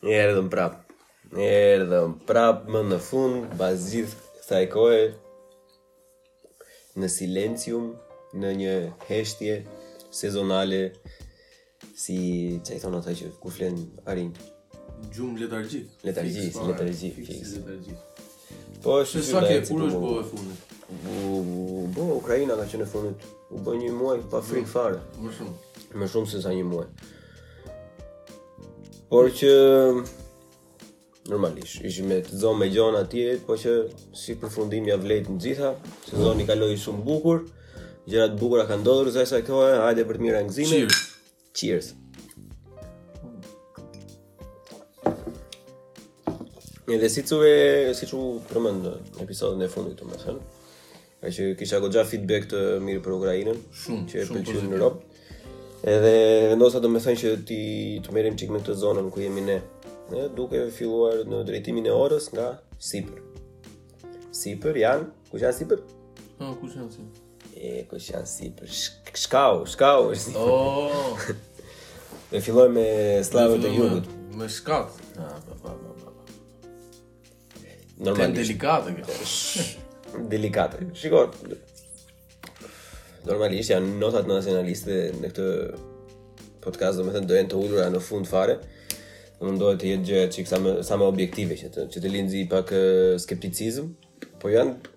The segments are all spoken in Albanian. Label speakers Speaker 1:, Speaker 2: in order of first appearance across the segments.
Speaker 1: Erdhëm prap. Erdhëm prap më në fund, pas gjithë kësaj kohe në silencium, në një heshtje sezonale si ç'i thonë ata që ku flen ariu.
Speaker 2: Gjumë letargjik.
Speaker 1: Letargji, si letargji.
Speaker 2: Letargji.
Speaker 1: Po është si
Speaker 2: sa ke kur është
Speaker 1: bërë fundi. Po Ukraina ka qenë e fundit. U bë një muaj pa frik mm. fare.
Speaker 2: Më shumë.
Speaker 1: Më shumë se sa një muaj. Por që normalisht ishim me të zonë me gjëra atje, po që si përfundim ia vlejtën të gjitha, sezoni kaloi shumë bukur. Gjëra të bukura kanë ndodhur, asi këto, hajde për të mira e
Speaker 2: gëzime.
Speaker 1: Cheers. Një dhe siç u, siç u përmend në episodin e fundit domethënë, e që kisha goxha feedback të mirë për Ukrainën,
Speaker 2: shumë,
Speaker 1: që e pëlqyen robt, edhe vendosa domethënë që të, të merremi çikë me këtë zonën ku jemi ne, ne duke filluar në drejtimin e orës nga sipër. Sipër janë, kush janë sipër?
Speaker 2: Po, kush janë sipër?
Speaker 1: E, kush janë sipër shk shkau, shkau, si.
Speaker 2: Oh.
Speaker 1: Do fillojmë me sllavët e jugut.
Speaker 2: Me shkjetë. Ha, pa, pa, pa, pa.
Speaker 1: Normalisht.
Speaker 2: Temë delikate kjo.
Speaker 1: delikate. Shiko, normalisht janë notat nacionaliste në këtë podcast, domethënë, do jenë të ulura në fund fare. Do mundohet të jetë gjithçka sa më, sa më objektive, që të, që të nxisë pak skepticizm, po janë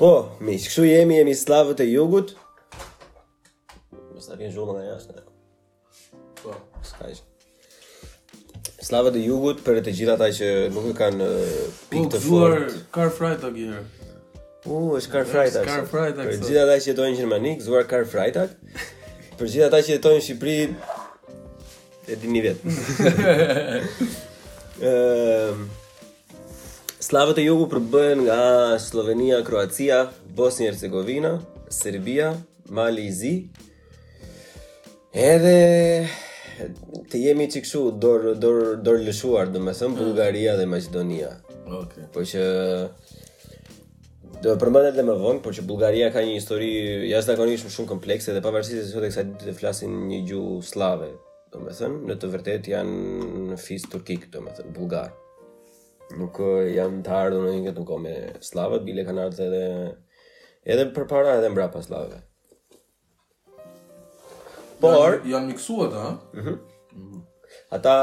Speaker 2: Po,
Speaker 1: miq, kështu jemi, jemi sllavët e jugut. Mos na vjen zhurma nga jashtë.
Speaker 2: Po,
Speaker 1: s'ka gjë. Sllavët e jugut për të gjithë ata që nuk e kanë pikë të fortë.
Speaker 2: Karfreitag aty.
Speaker 1: U, uh,
Speaker 2: është
Speaker 1: Karfreitag.
Speaker 2: Karfreitag.
Speaker 1: Për
Speaker 2: të
Speaker 1: gjithë ata që jetojnë në Gjermani, gëzuar Karfreitag. Për të gjithë ata që jetojnë në Shqipëri, e dini vetë. Ehm Sllavët e jugut përbëhen nga Sllovenia, Kroacia, Bosnja e Hercegovina, Serbia, Mali i Zi. Edhe të jemi çikë kështu dorë dor, dorëlëshuar, domethënë, mm. Bullgaria dhe Macedonia.
Speaker 2: Okay.
Speaker 1: Por që... Do përmendet edhe më vonë, por që Bullgaria ka një histori jashtëzakonisht shumë komplekse dhe pavarësisht se sot e kësaj dite flasin një gjuhë sllave, Domethënë, në të vërtetë janë një fis turkik, domethënë, bullgar. Nuk janë të ardhur në të njëjtën kohë me sllavët, bile kanë ardhë edhe, edhe përpara edhe mbrapa sllavëve. Por...
Speaker 2: Janë, janë miksuar, ha? Uh mhm. -huh.
Speaker 1: Ata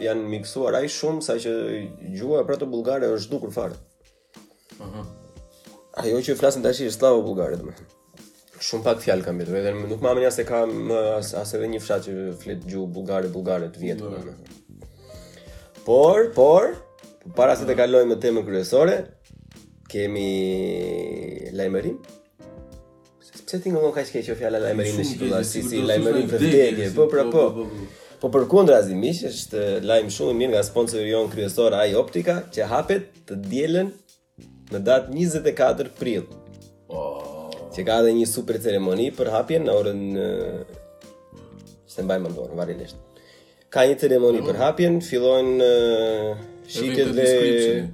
Speaker 1: janë miksuar aq shumë saqë gjuha e protobullgare është zhdukur fare.
Speaker 2: Mhm.
Speaker 1: Mm Ajo që flasin tash është slavo bullgare domethënë. Shumë pak fjalë kanë mbetur, edhe nuk ma ha mendja se ka as, as edhe një fshat që flet gjuhë bullgare bullgare të vjetër domethënë. Por, por, para se të kalojmë në temën kryesore, kemi lajmërim. Pse tingëllon kaq keq kjo fjala lajmërim në
Speaker 2: shqip,
Speaker 1: si si lajmërim
Speaker 2: vdekje,
Speaker 1: po pra po.
Speaker 2: Po, po, po.
Speaker 1: po përkundrazi miq, është lajm shumë i mirë nga sponsori jonë kryesor Ai Optika, që hapet të dielën në datë 24 prill.
Speaker 2: Po.
Speaker 1: Që ka edhe një super ceremoni për hapjen në orën s'e mbaj mend orarin, realisht. Ka një ceremoni për hapjen, fillojnë uh, shitjet dhe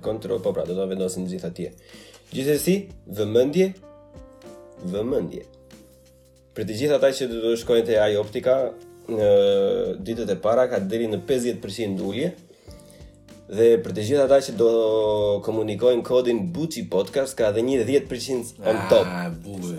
Speaker 1: kontrol, po pra, do t'i vendosim të gjitha atje. Gjithsesi, vëmendje, vëmendje. Për të gjithë ata që do të shkojnë te Ai Optika në ditët e para ka deri në 50% ulje. Dhe për të gjithë ata që do komunikojnë kodin Buçi Podcast ka edhe një 10% on top.
Speaker 2: Ah,
Speaker 1: bukur.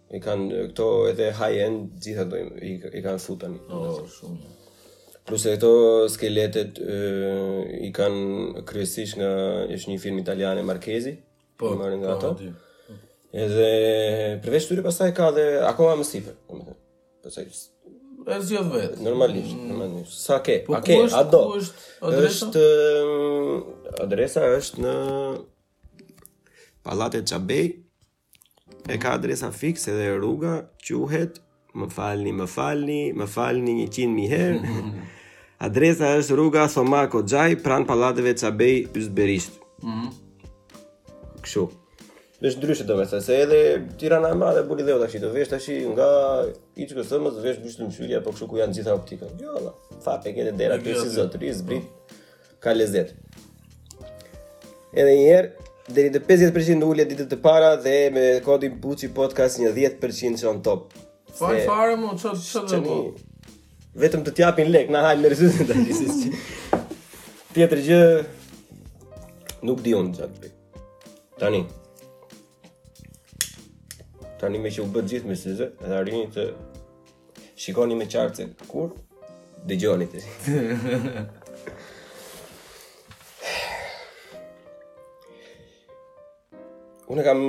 Speaker 1: I
Speaker 2: kanë
Speaker 1: këto edhe high end gjitha do i, i kanë fut tani.
Speaker 2: Oh, shumë.
Speaker 1: Plus edhe këto skeletet ë, i kanë kryesisht nga është një firmë italiane Markezi.
Speaker 2: Po,
Speaker 1: marrë nga
Speaker 2: po,
Speaker 1: ato. Edhe përveç tyre pastaj ka edhe akoma më sipër, domethënë. Pastaj
Speaker 2: e zgjedh vetë.
Speaker 1: Normalisht, mm. normalisht. Sa ke?
Speaker 2: Po,
Speaker 1: a ke? A do?
Speaker 2: Ku është adresa?
Speaker 1: Është adresa është në Pallate Çabej, E ka adresë fikse dhe rruga quhet Më falni, më falni, më falni 100.000 herë. Adresa është rruga Thoma Koxhaj, pranë pallateve Çabej Yzberisht. Mhm. Kështu. Është ndryshe domethënë, se edhe Tirana e madhe burri i dheut tash, do vesh ti nga i çka thëmë, do vesh te Myslym Shyri apo kështu ku janë gjitha optikat. Jo, valla. Fap e ke te dera ti si zotëri zbrit. Ka lezet. Edhe një herë, deri te 50% ulje ditët e para dhe me kodin Buçi Podcast një 10% on top.
Speaker 2: Fal fare mo çat çat do. Po?
Speaker 1: Vetëm të japin lek, na hallall me rrezën ta disis. Tjetër gjë nuk di unë çat. Tani. Tani meqë u bëtë gjithë me syze, edhe arrini të shikoni më qartë se kur, dëgjoni të Unë kam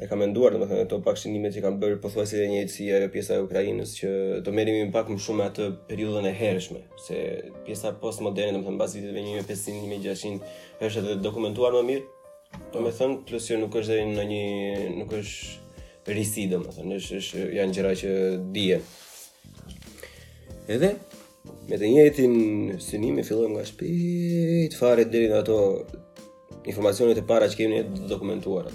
Speaker 1: e kam menduar domethënë ato pak shënime që kam bërë pothuajse e njëjtë si ajo pjesa e Ukrainës që do merremi pak më shumë atë periudhën e hershme, se pjesa postmoderne domethënë mbas viteve 1500-1600 është edhe dokumentuar më mirë. Domethënë, plus që nuk është dhe në një, nuk është risi, domethënë, është, është janë gjëra që dihen. Edhe, me të njëtin synim e fillojmë nga shpejt fare deri në ato informacionet e para që kemi të dokumentuara.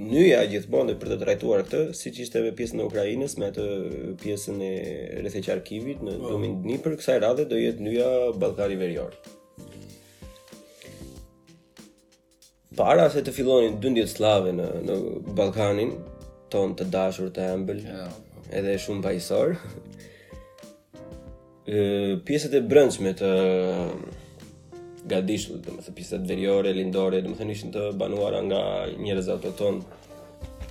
Speaker 1: Nyja gjithmonë për të trajtuar këtë, siç ishte me pjesën e Ukrajinës, me atë pjesën e rreth e qark Kievit në po. Lumin Dnipër, kësaj radhe do jetë nyja Ballkani Verior. Para se të fillonin dyndjet sllave në, në Ballkanin tonë të dashur të ëmbël,
Speaker 2: yeah. Po.
Speaker 1: edhe shumë paqësor, pjesët e brendshme të gadishullit, domethënë pjesët veriore, lindore, domethënë ishin të banuara nga njerëz autoktonë,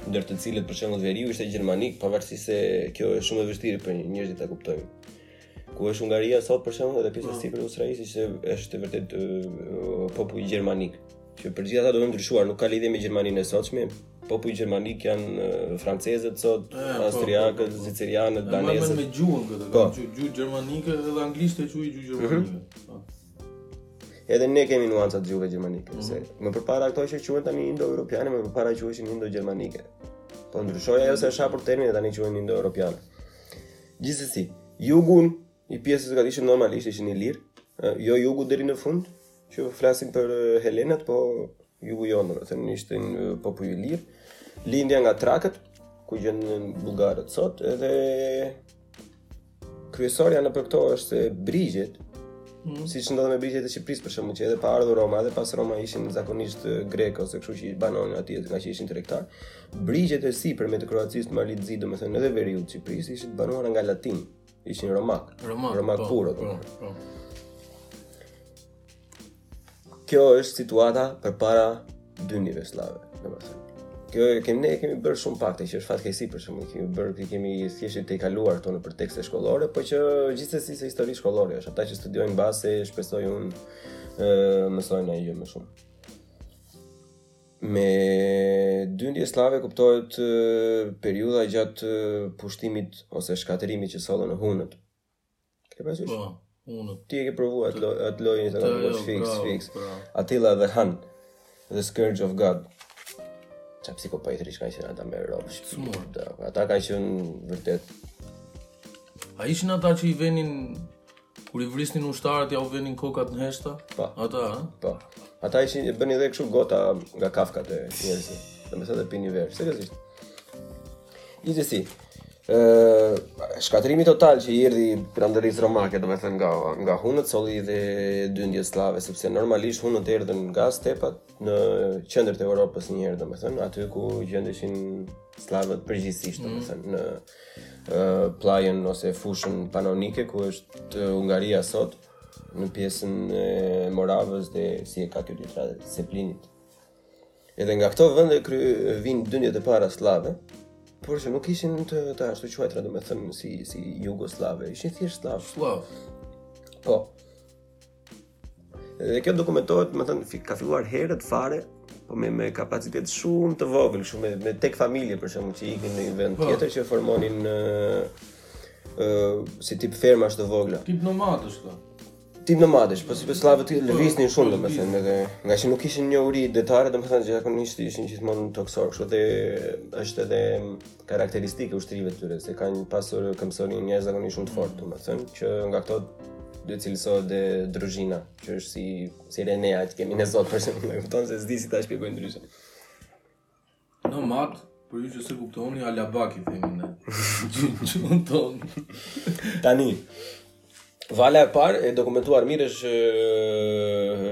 Speaker 1: ndër të cilët për shembull veriu ishte gjermanik, pavarësisht se kjo është shumë e vështirë për njerëzit ta kuptojnë. Ku është Hungaria sot për shembull edhe pjesa e mm. sipër e Austrisë që është vërtet popuj gjermanikë. Që për gjithë ata, do të ndryshuar, nuk ka lidhje me Gjermaninë e sotshme, popuj gjermanikë janë francezët sot,
Speaker 2: po, po,
Speaker 1: austriakët,
Speaker 2: po, zviceranët,
Speaker 1: danezët.
Speaker 2: Ata me gjuhën këtë,
Speaker 1: po.
Speaker 2: gjuhë gjermanike dhe anglishten e quajnë gjuhë mhm. gjermanike.
Speaker 1: Edhe ne kemi nuanca të gjuhëve gjermanike, mm se më përpara ato që quhen tani indo-europiane, më përpara quheshin indo-gjermanike. Po ndryshoi ajo se është hapur termin tani quhen indo-europiane. Gjithsesi, jugun i pjesës së gadishullit normalisht ishin ilirë, jo jugu deri në fund, që flasim për helenët, po jugu jo, domethënë ishte një popull ilir. Lindja nga Trakët, ku gjenden bullgarët sot, edhe kryesorja nëpër këto është Brigjet, Mm. Siç ndodhte me brigjet e Shqipërisë për shembull që edhe pa ardhur Roma, edhe pas Roma ishin zakonisht grekë ose kështu që i banonin atje, nga që ishin tregtar. Brigjet e sipërme të Kroacisë Malit të Zi, domethënë edhe veriu i Shqipërisë, ishin të banuara nga latinë, ishin romak,
Speaker 2: romak,
Speaker 1: romak
Speaker 2: po,
Speaker 1: puro.
Speaker 2: Po, po.
Speaker 1: Kjo është situata përpara dyndjeve sllave, domethënë. Kjo e kemi ne kemi bërë shumë pak të që është fatkeqësi për shkakun që kemi bërë që kemi thjesht të kaluar këto nëpër tekste shkollore, por që gjithsesi se histori shkollore është, ata që studiojnë mbase, shpresoj unë e mësojnë diçka më shumë. Me dyndjet sllave kuptohet periudha gjatë pushtimit ose shkatërrimit që sollën hunët. Ke parasysh?
Speaker 2: Po, hunët.
Speaker 1: Ti e ke provuar atë lojë, atë lojë të rëndë,
Speaker 2: jo,
Speaker 1: fix, fix. Attila the Hun, The Scourge of God. Ça psikopatësh kanë qenë ata me robë shpirë da, Ata kanë qenë vërtet
Speaker 2: A ishin ata që i venin Kur i vrisnin ushtarët ja u venin kokat në heshta?
Speaker 1: Po.
Speaker 2: Ata, ha?
Speaker 1: Po. Ata ishin e bënë edhe kështu gota nga kafkat e njerëzve. Domethënë të pini verë, seriozisht. Gjithsesi, ë shkatërrimi total që i erdhi perandorisë romake, domethënë nga nga hunët solli dhe dyndje sllave, sepse normalisht hunët erdhën nga stepat në qendër të Evropës një herë, domethënë aty ku gjendeshin sllavët përgjithësisht, mm. domethënë në pllajën ose fushën panonike ku është Hungaria sot në pjesën e Moravës dhe si e ka kjo tjetra e Seplinit. Edhe nga këto vende kry vinë dyndjet e para sllave, por që nuk ishin të, të ashtu quajtra domethënë si, si jugosllave, ishin thjesht sllavë.
Speaker 2: Sllavë.
Speaker 1: Po. Dhe kjo dokumentohet, domethënë, ka filluar herët fare, po me, me kapacitet shumë të vogël, shumë me, me tek familje, për shembull që ikin në një vend
Speaker 2: po.
Speaker 1: tjetër që formonin në... Uh, si tip fermash të vogla.
Speaker 2: Tip nomadësh të. Po.
Speaker 1: Tip nomadësh, po sepse sllavët të
Speaker 2: po, lëviznin
Speaker 1: shumë, domethënë, dhe ngaqë nuk kishin njohuri detare, domethënë, gjithë zakonisht ishin gjithmonë tokësorë, kështu dhe është edhe karakteristikë e ushtrive të tyre, se kanë pasur këmbësori jashtëzakonisht shumë të fortë, mm. domethënë që nga këto dhe cilësohet dhe druzhina, që është si si Renea që kemi ne sot për shembull, e kupton se s'di si ta shpjegoj ndryshe.
Speaker 2: Nomad, për ju që s'e kuptoni Alabak i themi ne. Ç'mund ton.
Speaker 1: Tani Vala e parë e dokumentuar mirë është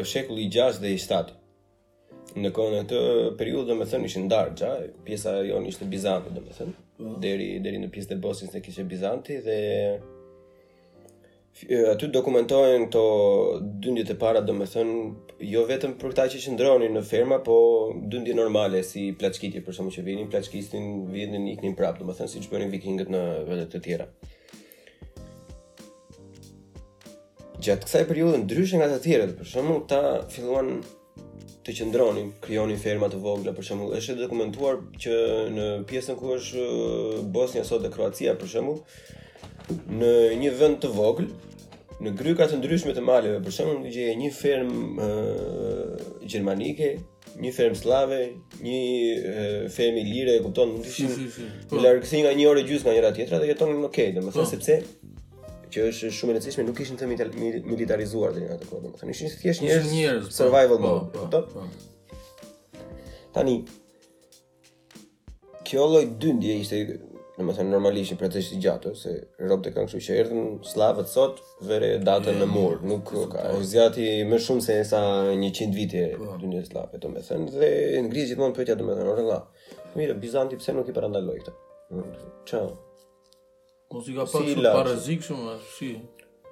Speaker 1: shekulli 6 dhe i 7. Në kohë, në atë periudhë, domethënë, ishin ndarë qa, pjesa jonë ishte Bizanti, domethënë, po. deri, deri në pjesë të Bosnjës e kishte Bizanti, dhe aty dokumentohen këto dyndjet e para, domethënë, jo vetëm për këta që qëndronin në ferma, po dyndje normale, si plaçkitje, për shembull që vinin, plaçkitnin, vinin, iknin prapë, domethënë, siç bënin vikingët në vende të tjera. Gjatë kësaj periudhe ndryshe nga të tjerët, për shembull, këta filluan të qëndronin, krijonin ferma të vogla, për shembull, është e dokumentuar që në pjesën ku është uh, Bosnia sot dhe Kroacia, për shembull, në një vend të vogël, në gryka të ndryshme të maleve, për shembull, gjeje një fermë uh, gjermanike, një fermë sllave, një fermë ilire, e kupton, mund të ishin
Speaker 2: si, si,
Speaker 1: si. Po. largësi nga një orë e gjys nga njëra tjetra dhe jetonin ok, domethënë
Speaker 2: po.
Speaker 1: sepse që është shumë e rëndësishme, nuk ishin të militarizuar deri në atë kohë, domethënë ishin thjesht njerëz
Speaker 2: njerëz po.
Speaker 1: survival
Speaker 2: po,
Speaker 1: mode,
Speaker 2: po, po.
Speaker 1: Tani Kjo lloj dyndje ishte, domethënë normalisht një proçes i gjatë, se robët e kanë kështu që erdhën sllavët sot, vëre datën në mur, nuk ka, zgjati më shumë sesa 100 vite po. dyndja sllave, domethënë dhe ngrihet gjithmonë pyetja domethënë, ore vëlla. Mirë, Bizanti pse nuk i parandaloi këtë? Çao.
Speaker 2: Mos i ka
Speaker 1: pas
Speaker 2: si shumë parëzikshëm, si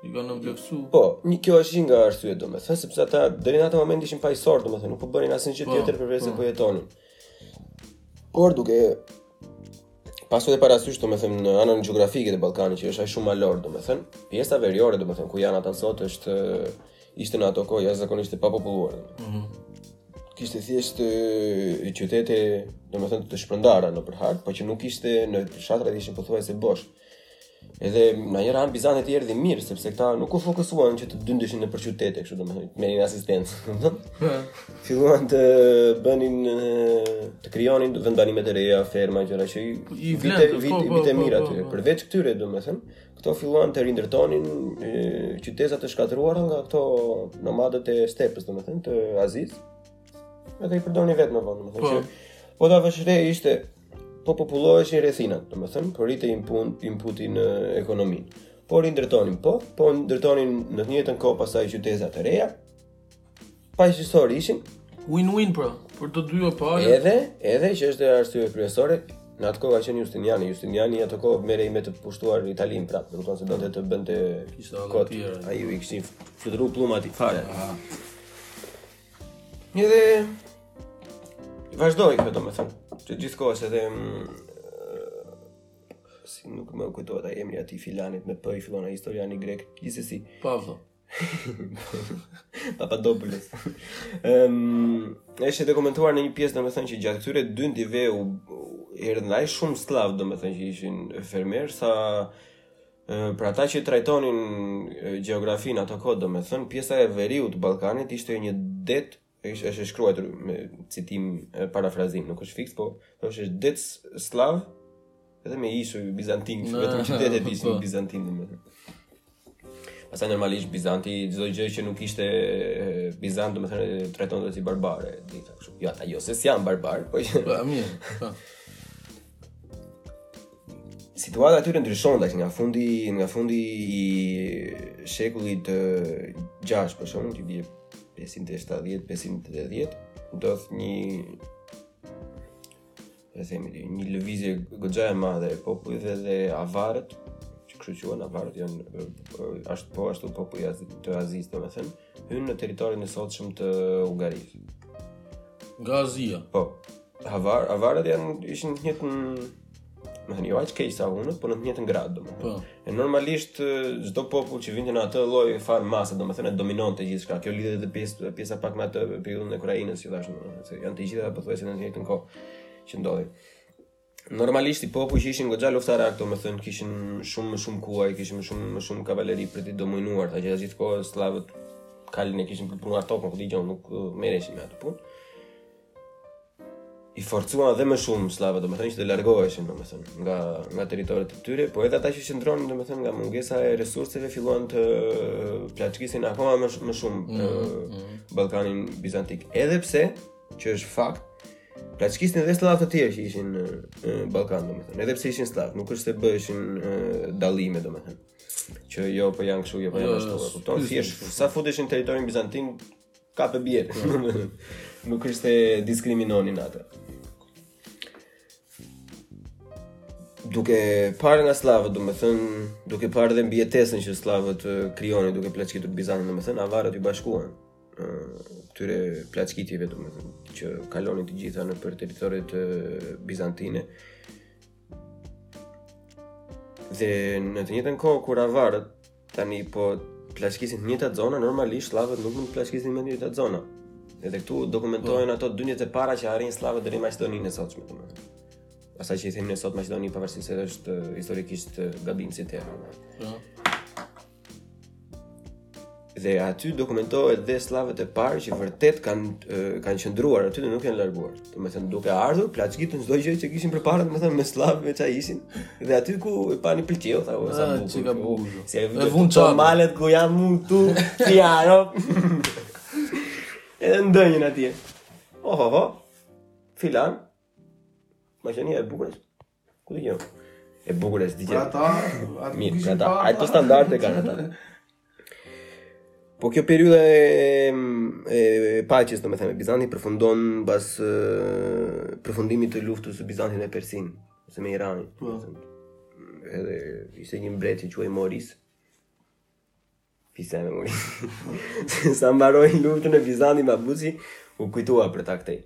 Speaker 2: i ka nëmpleksu.
Speaker 1: Po, një kjo është një nga arsye, domethënë, sepse ata deri në atë moment ishin paqësorë, domethënë, nuk po bënin asnjë gjë
Speaker 2: po,
Speaker 1: tjetër përveç se
Speaker 2: po.
Speaker 1: po jetonin. Por duke pasur dhe parasysh, domethënë, në anën gjeografike të Ballkanit, që është aq shumë malor, domethënë, pjesa veriore, domethënë, ku janë ata sot, është Ishte në ato kohë jashtëzakonisht e papopulluar. Mm -hmm. Kishte thjesht e, qytete, domethënë të, të shpërndara nëpër hartë, por që nuk ishte në fshatrat ishin pothuajse bosh. Edhe në njërën anë Bizantit i erdhi mirë sepse këta nuk u fokusuan që të dyndeshin nëpër qytete, kështu domethënë, me një asistencë, domethënë. Filluan të bënin të krijonin vendbanime të reja, ferma gjëra që i
Speaker 2: vinte
Speaker 1: vinte
Speaker 2: vinte
Speaker 1: mirë aty. Përveç këtyre domethënë, Këto filluan të rindërtonin qyteza të shkatëruara nga këto nomadët e stepës, domethënë të Azisë. Edhe i përdornin vetë më vonë, domethënë
Speaker 2: po.
Speaker 1: që po ta vësh re ishte po populloheshin rrethinat, domethënë po rritej input inputi në ekonominë. Po rindërtonin, po, po ndërtonin në të njëjtën kohë pastaj qyteza të reja. paqësor ishin
Speaker 2: win-win pra, për të dyja palët.
Speaker 1: Edhe, edhe që është arsye kryesore, në atë kohë ka qenë Justiniani, Justiniani atë kohë merrej me të pushtuar Italinë prapë, do të thonë se donte të bënte kot. Ai u kishte fluturuar pëllumbi fare. Edhe vazhdoi kjo domethënë. Të gjithë kohës edhe mm, si nuk më kujtohet ai emri atij filanit me P i fillon ai historiani grek, gjithsesi.
Speaker 2: Pavlo.
Speaker 1: Papadopulos. Ëm, um, është e dokumentuar në një pjesë domethënë që gjatë këtyre dyndjeve u erdhën aq shumë sllavë domethënë që ishin fermerë sa për ata që trajtonin gjeografinë ato kohë domethënë pjesa e veriut të Ballkanit ishte një det është është shkruar me citim parafrazim, nuk është fiks, po thoshte është det sllav dhe me ishuj bizantinë,
Speaker 2: no,
Speaker 1: vetëm qytetet
Speaker 2: no,
Speaker 1: ishin po. bizantine domethënë. Pastaj normalisht Bizanti çdo gjë që nuk ishte Bizant, domethënë trajtonte si barbare, ditë kështu. Jo, ata jo se janë barbarë, po që.
Speaker 2: Po mirë. Po.
Speaker 1: Situata e tyre ndryshon tash nga fundi nga fundi i shekullit të 6 për shkakun që bie 570 580 ndodh një e themi të, një lëvizje goxha e madhe e popujve dhe, dhe avarët, që kështu quhen avarët janë ashtu po ashtu popuj të Azisë, domethënë, hyjnë në territorin e sotshëm të Hungarisë.
Speaker 2: Nga Azia.
Speaker 1: Po. Avar, Avarët janë ishin në njëjtën, domethënë, jo aq keq sa unë, po në të njëjtën gradë, domethënë.
Speaker 2: Po.
Speaker 1: E normalisht, çdo popull që vinte në atë lloj farë mase, domethënë, e dominonte gjithçka. Kjo lidhet edhe pjesë, pjesa pak me atë periudhën e Ukrajinës, që thashë, në, se janë të gjitha pothuajse në të njëjtën kohë që ndodhi. Normalisht, një popull që ishin goxha luftarak, domethënë, kishin shumë më shumë kuaj, kishin shumë më shumë kavaleri për t'i dominuar, ta që gjithë kohë, sllavët, kalin e kishin për punuar tokën, këtë i gjonë, nuk merreshin me atë punë. i forcuan edhe më shumë sllavët, domethënë që të largoheshin, domethënë, nga nga territoret e tyre, por edhe ata që qëndronin, domethënë, nga mungesa e resurseve filluan të plaçkisin akoma më më shumë mm -hmm. Ballkanin Bizantik. Edhe pse që është fakt Plaçkisin edhe sllavë të tjerë që ishin në, në Ballkan, domethënë, edhe pse ishin sllavë, nuk është se bëheshin dallime, domethënë që jo po janë kështu, jo po janë
Speaker 2: jo,
Speaker 1: ashtu. E kupton? Thjesht sa futeshin në territorin bizantin, Ka të bjerë. Nuk është se diskriminonin atë. Duke parë nga sllavët, domethënë, duke parë dhe mbijetesën që sllavët krijonin, duke plaçkitur Bizantin, domethënë, avarët iu bashkuan këtyre plaçkitjeve, domethënë, që kalonin të gjitha nëpër territoret bizantine. Dhe në të njëjtën kohë, kur avarët, Tani po plaçkisnin të njëjtat zona, normalisht sllavët nuk mund të plaçkisnin më të njëjtat zona. Edhe këtu dokumentohen po. ato dyndjet e para që arrijnë sllavët deri në Maqedoninë e sotme, domethënë. Asaj që i themi ne sot Maqedoni pavarësisht se është eh, historikisht eh, gabim si term.
Speaker 2: Po.
Speaker 1: Dhe aty dokumentohet dhe sllavët e parë që vërtet kanë eh, kanë qëndruar aty dhe nuk janë larguar. Domethënë duke ardhur, plaçkitën çdo gjë që kishin përpara, domethënë me sllav me ça ishin. Dhe aty ku e panë i pëlqeu, tha, "O sa
Speaker 2: ah,
Speaker 1: bukur." Çka
Speaker 2: bukur.
Speaker 1: Se e
Speaker 2: vun çon
Speaker 1: malet ku jam unë tu, ti aro. Edhe ndenjën atje. Oho, oh, oh. Filan. Maqedonia e bukur. Ku do jam? E bukur e s'di
Speaker 2: që...
Speaker 1: Pra
Speaker 2: ta, atë
Speaker 1: Mirë, pra ta,
Speaker 2: ajtë
Speaker 1: po standarde kanë ata. Po kjo periudha e, e paqes, domethënë me Bizantin përfundon pas e, përfundimit të luftës së Bizantit me Persinë, ose me Iranin.
Speaker 2: Po.
Speaker 1: Edhe ishte një mbret që quhej Moris. Pisa në mujë. Se sa mbaroi luftën e Bizanti ma buci, u kujtua për ta këtej.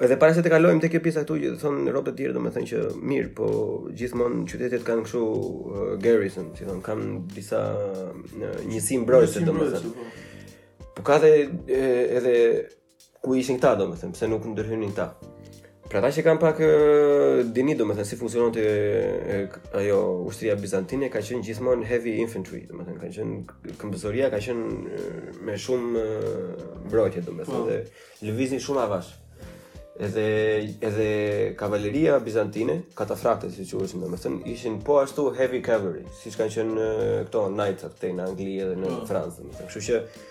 Speaker 1: Edhe para se të kalojmë te kjo pjesa këtu, ju thon rrobat e tjera, domethënë që mirë, po gjithmonë qytetet kanë kështu uh, garrison, si thon, kanë disa uh, njësi mbrojtëse domethënë.
Speaker 2: Po.
Speaker 1: po ka dhe edhe ku ishin këta domethënë, pse nuk ndërhynin këta. Pra ata që kanë pak dijeni domethënë, si funksiononte ajo ushtria bizantine, ka qenë gjithmonë heavy infantry, domethënë, ka qenë këmbësoria, ka qenë me shumë mbrojtje domethënë,
Speaker 2: po.
Speaker 1: dhe lëviznin shumë avash. Edhe, edhe kavaleria bizantine, katafrakte siç quheshin domethënë, ishin po ashtu heavy cavalry, siç kanë qenë këto knights-at në Angli edhe në
Speaker 2: po.
Speaker 1: Francë, domethënë, kështu që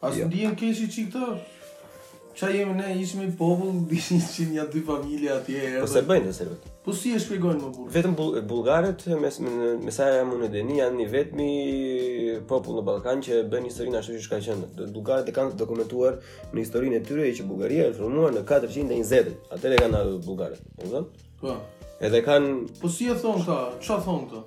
Speaker 1: A
Speaker 2: s'ndihem keq një çikë? Ça jemi ne, ishim një popull, ishin nja dy familje atje e
Speaker 1: Po s'e bëjnë serbët?
Speaker 2: Po si e shpjegojnë mo burrë?
Speaker 1: Vetëm bull bullgarët, me, me, me sa jam unë në dijeni, janë i vetmi popull në Ballkan që bëjnë historinë ashtu siç ka qenë. Bullgarët e kanë dokumentuar në historinë e tyre që Bullgaria është formuar në 420 Atë e kanë bullgarët, po zëmë?
Speaker 2: Po.
Speaker 1: Edhe kanë...
Speaker 2: Po si e
Speaker 1: thonë ata,
Speaker 2: ça
Speaker 1: thonë ata?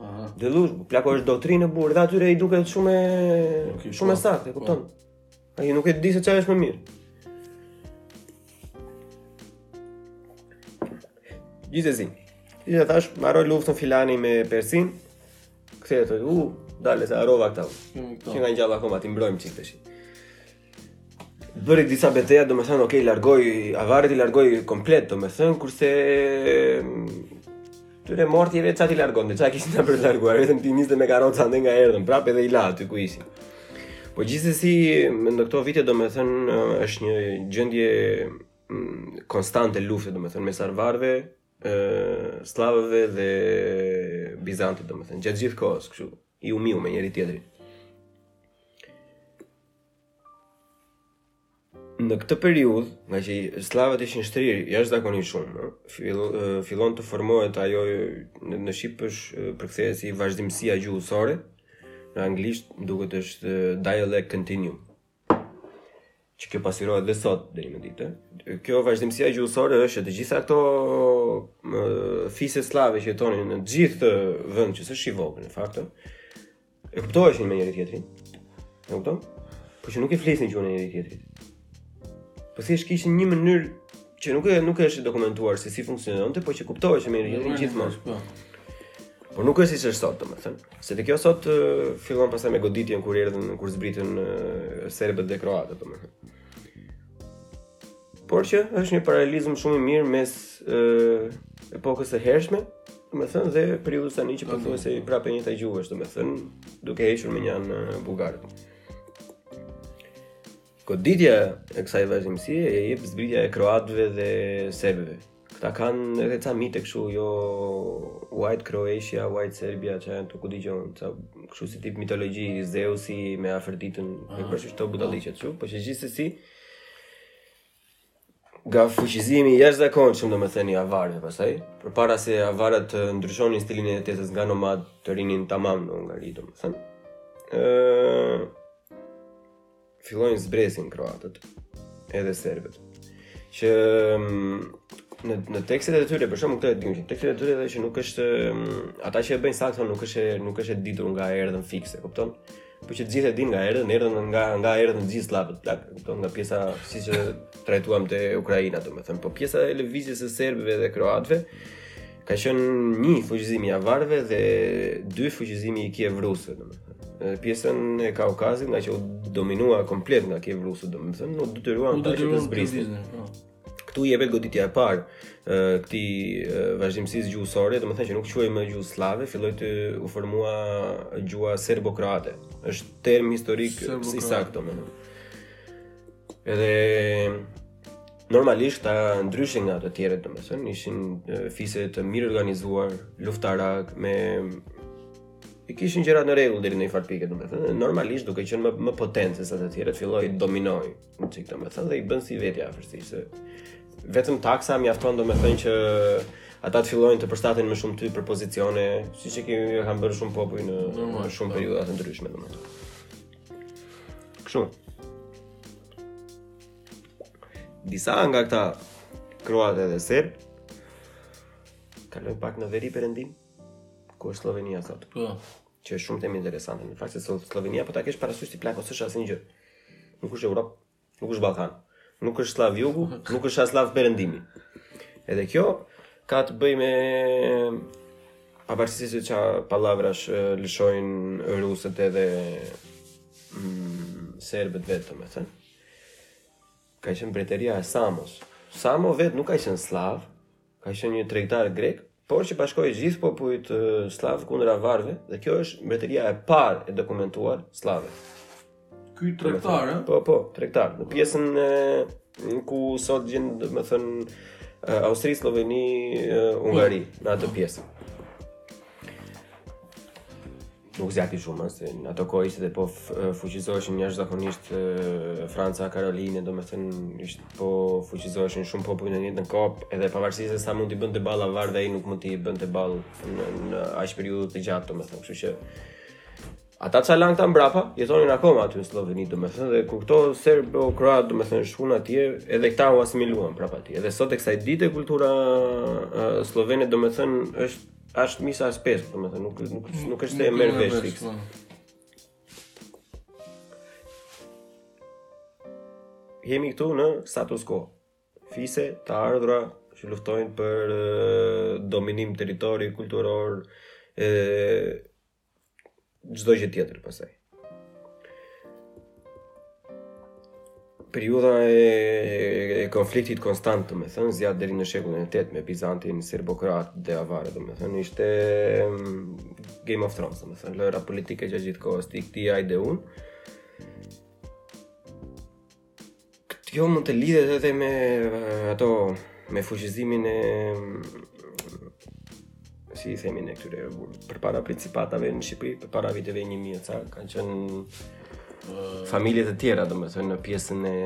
Speaker 2: Aha.
Speaker 1: Dhe lush, plako është doktrinë burrë, dhe atyre i duket shumë
Speaker 2: okay,
Speaker 1: shumë
Speaker 2: po, e
Speaker 1: saktë, e
Speaker 2: po.
Speaker 1: kupton? Po. Ai nuk e di se ça është më mirë. Gjithsesi. Siç e thashë, mbaroi luftën filani me Persinë. Kthehet, u, dale se harrova këta. Qenkan gjallë akoma t'i mbrojmë një çikë tash. bëri disa beteja, domethënë, okej, okay, largoi, avarët i largoi komplet, domethënë, kurse këtyre mortjeve ça t'i largonte, ça kishte për të larguar, vetëm t'i niste me karroca andej nga erdhën, prapë edhe i la aty ku ishin. Po gjithsesi në këto vite domethënë është një gjendje mm, konstante lufte domethënë mes avarëve sllavëve dhe bizantit, domethënë, gjatë gjithë kohës, kështu, ju miu me njëri-tjetrin. Në këtë periudhë, ngaqë sllavët ishin shtrirë, jashtëzakonisht shumë, fillon të formohet ajo në, në shqip është përkthehet si vazhdimësia gjuhësore, në anglisht duhet është dialect continuum, që kjo pasqyrohet dhe sot deri më ditë. Kjo vazhdimësia gjuhësore është të gjitha këto fise sllave që jetonin në të gjithë vendin që s'është i vogël në fakt. E kuptoheshin me njëri-tjetrin. E kupton? Por që nuk e flisnin gjuhën e njëri-tjetrit. Po thjesht kishin një mënyrë që nuk e nuk është dokumentuar se si funksiononte, por që kuptoheshin me njëri-tjetrin gjithmonë.
Speaker 2: Po.
Speaker 1: Por nuk është siç është sot, domethënë. Se te kjo sot fillon pastaj me goditjen kur erdhën kur zbritën serbët dhe kroatët domethënë. Por që është një paralelizëm shumë i mirë mes epokës së hershme, domethënë dhe periudhës tani që pothuajse prapë e njëjta gjuhë është, domethënë duke hequr mënjanë bullgarët. Goditja e kësaj vazhdimësie e jep zbritja e kroatëve dhe serbëve. Këta kanë edhe ca mite kështu, jo White Croatia, White Serbia, që janë te ku dëgjon, ca kështu si tip mitologji, Zeusi me Afërditën, ah, e për këto budallëqet, ah. që, po që gjithsesi, Nga fuqizimi i jashtëzakonshëm, domethënë i avarëve pastaj, përpara se avarët të ndryshonin stilin e jetesës nga nomadë të rrinin tamam në Hungari domethënë. ë fillojnë zbresin kroatët edhe serbët. Që mm, në në tekstet e tyre, për shembull këtë e dimë, që tekstet e tyre edhe që nuk është mm, ata që e bëjnë saktë nuk është e- nuk është e ditur nga erdhën fiks, e kupton? Po që të gjithë e dinë nga erdhën, erdhën nga nga erdhën gjithë sllavët plak, kupton nga pjesa siç e trajtuam te Ukraina, domethënë, po pjesa e lëvizjes së serbëve dhe kroatëve ka qenë një fuqizimi i avarëve dhe dy fuqizimi i Kiev rusëve, domethënë. Pjesën e Kaukazit ngaqë u dominua komplet nga Kiev rusët, domethënë, u detyruan këta që të zbrisnin.
Speaker 2: Po.
Speaker 1: Këtu i jepet goditja e parë kësaj vazhdimësisë gjuhësore, domethënë që nuk quhej më gjuhë sllave, filloi të u formua gjuha serbo-kroate. është term historik i saktë, domethënë. Edhe normalisht këta ndryshe nga të tjerët domethënë, ishin fise të mirorganizuara, luftarake, i kishin gjërat në rregull deri në një farë pike, domethënë normalisht duke qenë më më potentë sesa të tjerët filloi të dominojë. Një çikë domethënë dhe i bënë si vetja afërsisht, se vetëm taksa mjafton domethënë që ata të fillojnë të përshtaten më shumë ty për pozicione, siç kemi e kanë bërë shumë popuj në, në shumë
Speaker 2: po.
Speaker 1: periudha të ndryshme, domethënë. Kështu. Disa nga këta kroatë edhe serbë, kalojnë pak në veriperëndim, ku është Sllovenia sot.
Speaker 2: Po.
Speaker 1: Që është shumë temë interesante, në fakt se Sllovenia po ta kesh parasysh ti plako s'është asnjë gjë. Nuk është Europë, nuk është Ballkan, nuk është Sllav Jugu, nuk është Sllav Perëndimi. Edhe kjo ka të bëjë me pavarësisht se ça pallavrash lëshojnë rusët edhe mm, serbët vetë, domethënë. Ka qenë mbretëria e Samos. Samo vetë nuk ka qenë Sllav, Ka qenë një tregtar grek, por që bashkoi gjithë popujt sllav kundër avarëve dhe kjo është mbretëria e parë e dokumentuar sllave.
Speaker 2: Ky tregtar, ë?
Speaker 1: Po, po, tregtar. Në pjesën ku sot gjen, domethënë Austri, Slloveni, Hungari, në atë pjesë. Nuk zgjati shumë, se në ato kohë ishte dhe po fuqizoheshin jashtëzakonisht Franca Karoline, domethënë ishte po fuqizoheshin shumë popuj në njëjtën kohë, edhe pavarësisht se sa mund t'i bënte ballë avarët dhe i nuk mund t'i bënte ballë në, në aq periudhë të gjatë, domethënë, kështu që ata ca lanë këta mbrapa, jetonin akoma aty në Slloveni, domethënë, dhe ku këto serbo-kroatët, domethënë, shkuan atje, edhe këta u asimiluan prapë atje, edhe sot e kësaj dite kultura uh, sllovene, domethënë, është Është mish, është peshk, domethënë, nuk nuk mm, nuk është se merr vesh fiks.
Speaker 2: Po.
Speaker 1: Jemi këtu në status quo. Fise të ardhura që luftojnë për dominim territori kulturor dhe çdo gjë tjetër pastaj. Periudha e, e konfliktit konstant, domethënë, zgjat deri në shekullin e 8 me Bizantin, serbokroatët dhe avarët, domethënë, ishte mm, Game of Thrones, domethënë, lojëra politike gjatë gjithë kohës, ti ti ai dhe unë. Kjo mund të lidhet edhe me ato me fuqizimin e si i themi ne këtyre përpara principatave në Shqipëri, përpara viteve 1000 e ca, kanë qenë familje të tjera, domethënë në pjesën e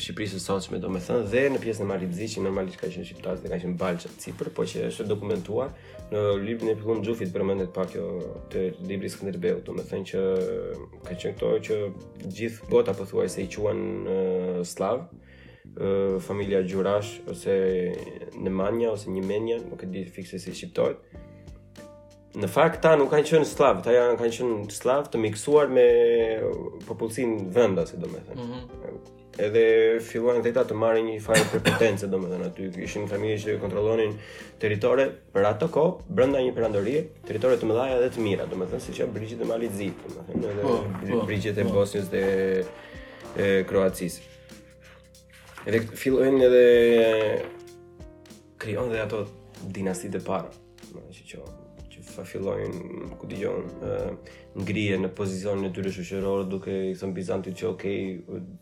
Speaker 1: Shqipërisë së sotshme, domethënë dhe në pjesën e Malit të Zi, që normalisht ka qenë shqiptarë, ka qenë Balsha, sipër, po që është dokumentuar. Në librin e Pëllumb Xhufit përmendet pak kjo te libri Skënderbeu, domethënë që ka qenë këto që gjithë bota pothuajse i quan uh, sllav, uh, familja Gjurash ose Nemanja ose Njemenja, nuk e di fiks se si shqiptohet. Në fakt këta nuk kanë qenë sllav, këta janë kanë qenë sllav të miksuar me popullsinë vendase, domethënë. Mm -hmm. edhe filluan këta të marrin një farë prepotence domethënë aty ishin familje që kontrollonin territore për atë kohë brenda një perandorie territore të mëdha dhe të mira domethënë siç janë brigjet e Malit të Zi domethënë edhe
Speaker 2: po, po,
Speaker 1: brigjet e
Speaker 2: po.
Speaker 1: Bosnjës dhe e Kroacisë edhe fillojnë edhe krijojnë dhe ato dinastitë e para, domethënë që që që fa fillojnë ku di unë ngrihen në pozicionin e tyre shoqëror duke i thënë Bizantit që ok,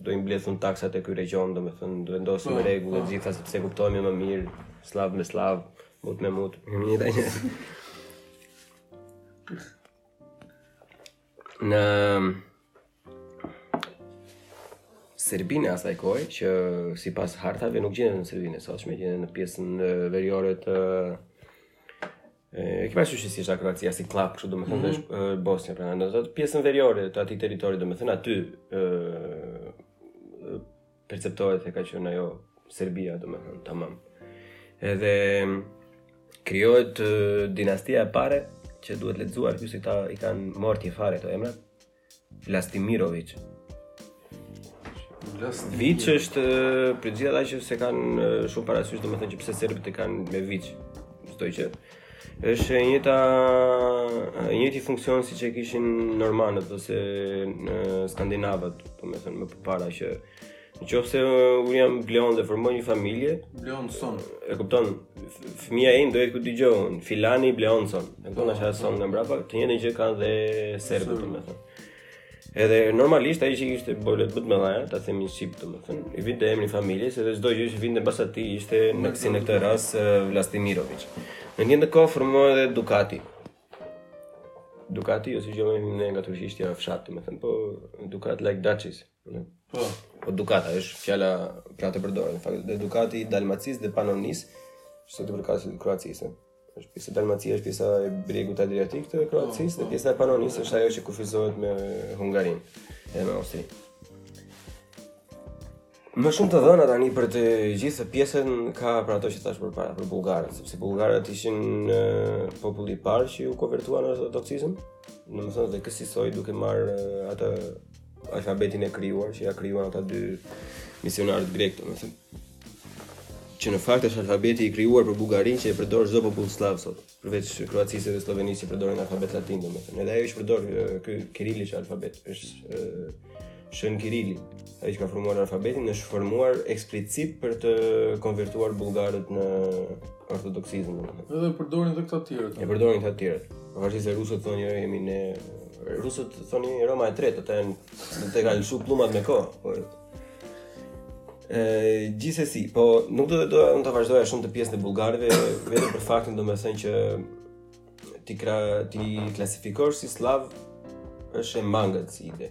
Speaker 1: do i mbledh unë taksat te ky regjion, domethënë do vendosim
Speaker 2: po, rregull
Speaker 1: të po. gjitha sepse kuptohemi më mirë, sllav me sllav, mut me mut. Edhe tani. në Serbinë e asaj kohë që sipas hartave nuk gjendet në Serbinë e sotshme, gjendet në pjesën veriore të e ke parasysh se si është Kroacia si kllapë, kështu domethënë mm -hmm. është Bosnja, pra në atë pjesën veriore të atij territori, domethënë aty ë perceptohet se ka qenë ajo Serbia, domethënë, tamam. Edhe krijohet dinastia e parë që duhet lexuar, ky si ta i kanë marrë t'i fare to emrat. Vlastimiroviç. Viç është për gjithë ata që s'e kanë shumë parasysh, domethënë që pse serbët e kanë me Viç. Kështu që. Është e njëjta e njëjti funksion siç e kishin normanët ose në skandinavët, domethënë më përpara që në qoftë se uh, unë jam Bleon dhe formoj një familje,
Speaker 2: Bleon son.
Speaker 1: e kupton, f- fëmija im do jetë ku di gjo unë, filani Bleonson. E kupton është ajo son nga mbrapa, të njëjtën gjë kanë dhe serbët domethënë. Edhe normalisht ai që ishte bolet më të mëdhaja, ta themi në shqip, domethënë, i vinte emri i familjes, edhe çdo gjë që vinte pas atij ishte në kësi, në këtë rast Vlastimiroviç. Në njëjtën kohë formohet edhe Dukati. Dukati, jo si me emër nga turqishtja fshat, domethënë, po Dukat like duchies.
Speaker 2: Po.
Speaker 1: Po Dukata është fjala pra që përdoret në fakt. Dhe Dukati i Dalmacisë dhe Panonisë, është që përkasin Kroacisë. Është pjesa Dalmacia është pjesa e bregut Adriatik të Kroacisë, po, dhe po. pjesa e Panonisë është ajo që kufizohet me Hungarinë dhe me Austrinë. Më shumë të dhëna tani për të gjithë pjesën ka për ato që thashë përpara për bullgarët, sepse bullgarët ishin uh, populli i parë që u konvertuan në ortodoksizëm. Domethënë dhe kësisoj duke marrë uh, atë alfabetin e krijuar që ia krijuan ata dy misionarët grekë, domethënë. Që në fakt është alfabeti i krijuar për Bullgarinë që e përdor çdo popull slav sot, përveç Kroacisë dhe Slovenisë që përdorin alfabet latin domethënë. Edhe ajo që përdor ky kirilik alfabet është Shën Kirili, ai që ka formuar alfabetin është formuar eksplicit për të konvertuar bullgarët në ortodoksizëm.
Speaker 2: Edhe përdorin edhe këta të tjerët.
Speaker 1: E përdorin këta të tjerët. Pavarësisht se rusët thonë jo jemi ne Rusët thonë jo Roma e tretë, ata janë, ata të kanë lëshu pëllumbat me kohë, po ë gjithsesi, po nuk do të doja të vazhdoja shumë te pjesa e bullgarëve vetëm për faktin domethënë që t'i kra t'i klasifikosh si sllav është e mangët si ide.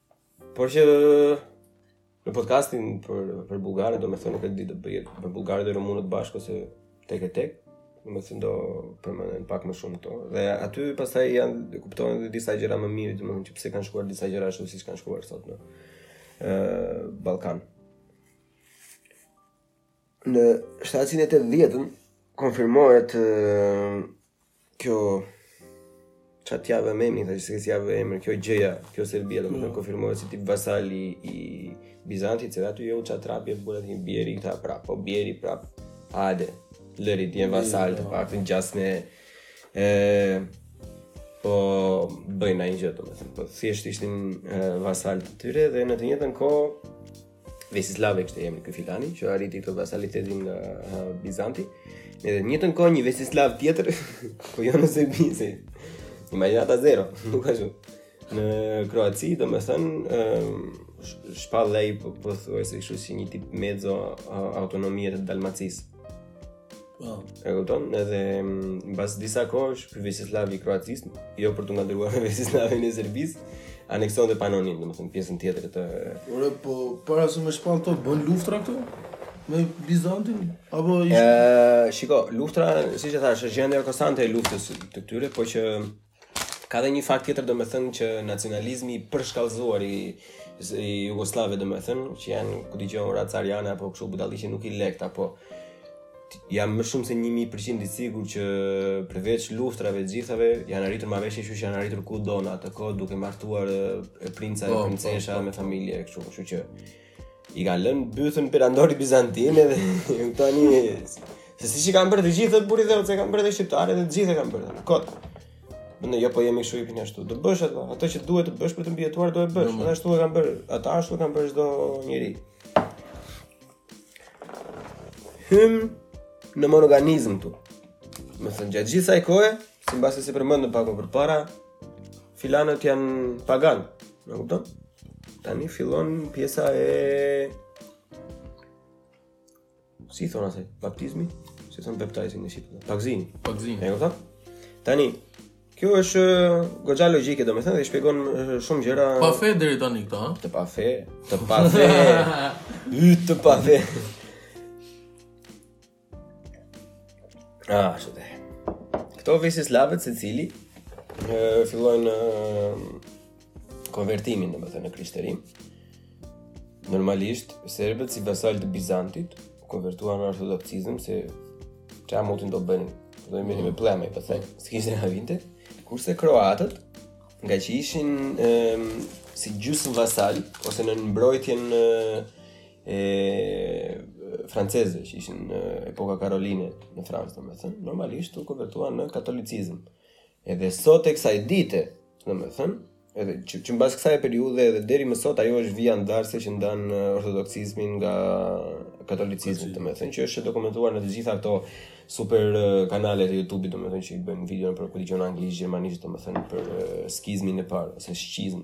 Speaker 1: Por që në podcastin për për bullgarët domethënë nuk e di do bëj për bullgarët dhe rumunët bashkë ose tek e tek. Domethënë do përmenden pak më shumë këto. Dhe aty pastaj janë kuptohen edhe disa gjëra më mirë, domethënë që pse kanë shkuar disa gjëra ashtu siç kanë shkuar sot në ë Ballkan. Në 780-ën konfirmohet Kjo ça t'ia vë emrin, se si t'ia vë emër, kjo gjëja, kjo Serbia domethënë mm. konfirmohet si tip vasal i Bizantit, se aty jo ça trapi e bëra një bjeri këta prap, po bjeri prap. Hajde, lëri tip vasal të paktën gjasme po bëjnë naj gjë domethënë, po thjesht ishin vasal të tyre dhe në të njëjtën kohë Vesislave e kishte emrin ky filani, që arriti këtë vasalitetin nga uh, Bizanti. Edhe në të njëjtën kohë një Vesislav tjetër, po jo në Serbi, se imagjinata zero, nuk ashtu. Në Kroaci, do me thënë, uh, shpallej, po, po thuaj se kështu si një tip mezo uh, autonomie të Dalmacisë.
Speaker 2: Po.
Speaker 1: E kupton? Edhe mm, mbas disa kohësh ky Vesislav i Kroacisë, jo për të ngatërruar me Vesislavin e Serbisë, anekson dhe Panoninë, domethënë pjesën tjetër të
Speaker 2: Ore po para se me shpall ato bënë luftra këta me Bizantin apo ishte
Speaker 1: Ë, shiko, luftra, siç e thashë, është gjendja konstante e luftës të tyre, po që Ka dhe një fakt tjetër do me thënë që nacionalizmi përshkallëzuar i, i jugosllavëve do me thënë, që janë, ku di gjë racë ariane apo kështu budallallëqe nuk i lë këta, po jam më shumë se 1000% i sigur që përveç luftrave të gjithave janë arritur marrëveshje që janë arritur kudo në atë kohë duke martuar e princa e
Speaker 2: po, po,
Speaker 1: princesha
Speaker 2: po,
Speaker 1: me familje kështu, kështu që I kanë lënë bythën perandorit bizantin dhe ju tani se siç kanë bërë të gjithë burri dhe siç kanë bërë dhe shqiptarët dhe të gjithë kanë bërë. Kot. Ne jo po jemi kështu i pini ashtu. Do bësh ato, ato që duhet të bësh për të mbijetuar do e bësh. Edhe ashtu e kanë bërë, ata ashtu kanë bërë çdo njeri. Hym në monoganizëm këtu. Më thënë, gjatë gjithë kësaj kohe, Si mbase siç e përmendëm pak më përpara, filanët janë paganë, e kupton? Tani fillon pjesa e si thonë asaj, baptizmi, si thonë baptizim në shqip, pagëzim.
Speaker 2: Pagëzim.
Speaker 1: E kupton? Tani Kjo është goxha logjike, domethënë, dhe shpjegon shumë gjëra.
Speaker 2: Pa fe deri tani këta, ha?
Speaker 1: Të pafe, të pafe. Y të pafe. Ah, ashtu de. Këta Vesislavët secili e, fillojnë e, konvertimin, domethënë, në krishterim. Normalisht, serbët si vasalë të Bizantit, u konvertuan në ortodoksizm, se ça mutin do bënin, do i mirë me plema i pëthej, së kishtë në vinte, kurse kroatët, ngaqë ishin e, si gjysmë vasalë, ose në mbrojtjen e, e francezëve që ishin në epokën Karoline në Francë, domethënë, normalisht u konvertuan në katolicizëm. Edhe sot e kësaj dite, domethënë, edhe që, që mbas kësaj periudhe edhe deri më sot ajo është vija ndarëse që ndan ortodoksizmin nga katolicizmi, domethënë që është dokumentuar në të gjitha ato super kanale të YouTube-it, domethënë që i bëjnë video për ku di gjë anglisht, gjermanisht, domethënë për skizmin e parë ose shizm.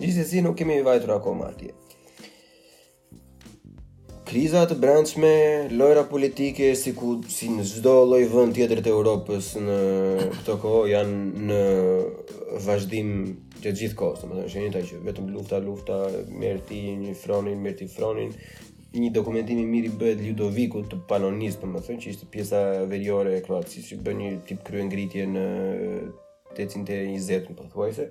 Speaker 1: Gjithsesi nuk kemi vajtur akoma atje. Kriza të brendshme, lojëra politike si ku si në çdo lloj vend tjetër të Europës në këtë kohë janë në vazhdim të gjithë kohës, domethënë është e njëjta që vetëm lufta, lufta, merr ti një fronin, merr ti fronin. Një dokumentim i mirë i bëhet Ludovikut të Panonisë, domethënë që ishte pjesa veriore e Kroacisë, që bën një tip kryengritje në 820,
Speaker 2: më
Speaker 1: thuajse.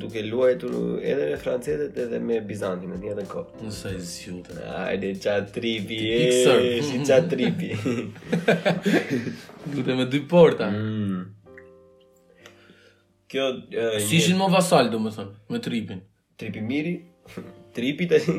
Speaker 1: duke luajtur edhe me francezët edhe me bizantin në të njëjtën kohë.
Speaker 2: Në sa i zgjutë.
Speaker 1: Hajde ça tripi. Si ça tripi.
Speaker 2: Luante me dy porta.
Speaker 1: Mm. Kjo
Speaker 2: si ishin më vasal, domethënë, me tripin.
Speaker 1: Tripi i mirë, tripi tani.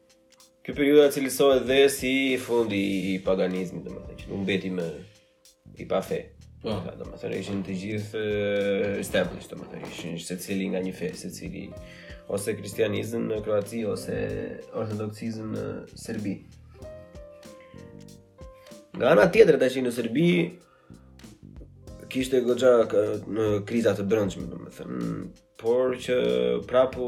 Speaker 1: Kjo periudha cilësohet dhe si fundi i paganizmit, domethënë që nuk mbeti më i pafe.
Speaker 2: Po,
Speaker 1: domethënë ishin të gjithë established, domethënë ishin secili nga një fe, secili ose kristianizëm në Kroaci ose ortodoksizëm në Serbi. Nga ana tjetër tashi në Serbi kishte goxha në kriza të brendshme, domethënë por që prapë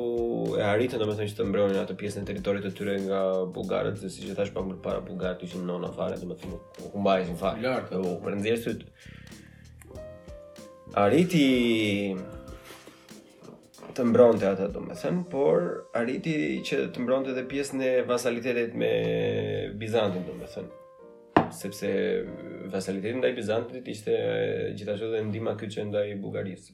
Speaker 1: e arritën domethënë që të mbronin atë pjesën e territorit të tyre nga bullgarët, se siç e thashë pak më parë bullgarët ishin nona fare, domethënë nuk mbaheshin fare.
Speaker 2: Lart,
Speaker 1: u për nxjerr syt. Arriti të mbronte atë domethënë, por arriti që të mbronte edhe pjesën e vasalitetit me Bizantin domethënë sepse vasaliteti ndaj Bizantit ishte gjithashtu edhe ndihma kyçe ndaj Bullgarisë.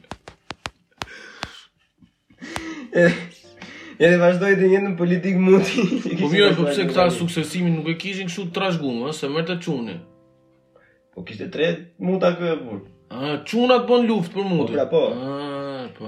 Speaker 1: Edhe vazhdoj të jetë në politikë muti. Po mirë,
Speaker 2: po pse këta suksedimin nuk e kishin kështu trashguma, ëh, se merrte çuni.
Speaker 1: Po kishte tre muta këtu o burrë.
Speaker 2: Ah, çunat bën luftë për mutin.
Speaker 1: Po, pra, po.
Speaker 2: Ah, po.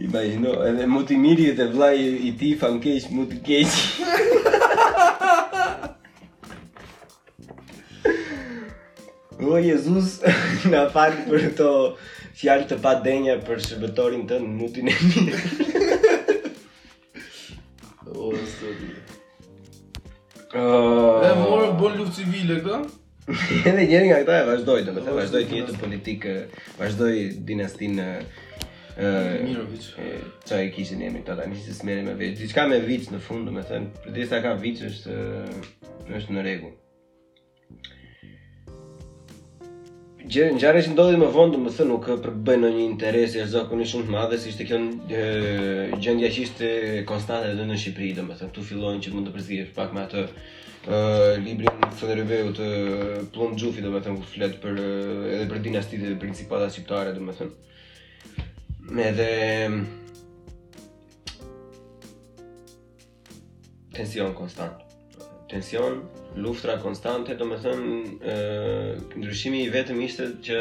Speaker 1: Imagjino, edhe muti i mirë edhe vllai i tij fa në keq, muti i keq. O Jezus, na fal për këto fjalë të padenja për shërbëtorin tënd mutin e mirë.
Speaker 2: O, së
Speaker 1: të
Speaker 2: E morë bon luftë civile këta?
Speaker 1: Edhe njëri nga këta e vazhdoi, domethënë vazhdoi të jetë në politikë, vazhdoi dinastinë në...
Speaker 2: Mirovic.
Speaker 1: Ça e kishin emrin këta, njësi s'merri me veç. Diçka me vic në fund, domethënë, përderisa ka vic është, është në rregull. Ngjarja që ndodhi më vonë, domethënë, nuk përbën ndonjë interes jashtëzakonisht shumë të madh, se ishte kjo gjëndja që ishte konstante dhe në Shqipëri, domethënë, këtu fillon që mund të përzihesh pak me atë uh, librin e Skënderbeut të Pëllumb Xhufit, domethënë, ku flet për, edhe për dinastitë dhe principatat shqiptare, domethënë. Edhe... tension konstant. Tension, luftra konstante, do me thënë, ndryshimi i vetëm ishte që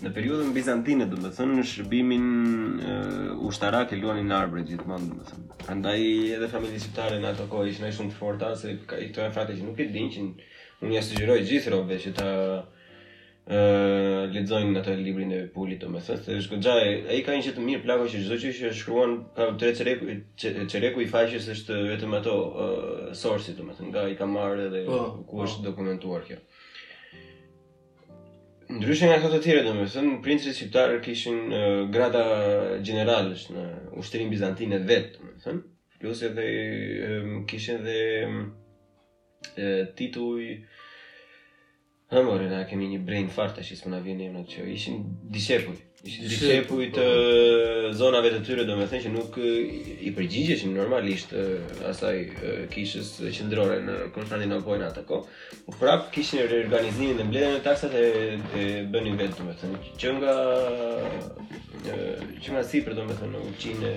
Speaker 1: në periudën bizantine, do me thënë, shërbimin ushtarak e luanin arbrit gjithmonë, do me thënë. Prandaj edhe familjet shqiptare në ato kohë ishin shumë të forta, se këto janë fakte që nuk i dinë që unë ja sugjeroj gjithë robve që ta ë lexojnë atë librin e Pulit domethënë, se është goxha ai ka një gjë të mirë plako që çdo gjë që shkruan ka tre çereku çereku i faqes është vetëm ato uh, source domethënë nga i ka marrë edhe
Speaker 2: po,
Speaker 1: ku
Speaker 2: po.
Speaker 1: është dokumentuar kjo. Ndryshe nga ato të tjera domethënë princat shqiptarë kishin uh, grada gjeneralësh në ushtrinë bizantine vetë domethënë, plus edhe um, kishin dhe um, tituj Ha more na kemi një brain fart tash s'po na vjen emrat që ishin dishepuj. Ishin
Speaker 2: dishepuj
Speaker 1: të po. zonave të tyre, domethënë që nuk i përgjigjeshin normalisht asaj kishës qendrore në Konstantinopojë në atë kohë. Po prap kishin reorganizimin dhe mbledhjen e taksave e bënin vetë domethënë që nga që nga sipër domethënë Ulqin e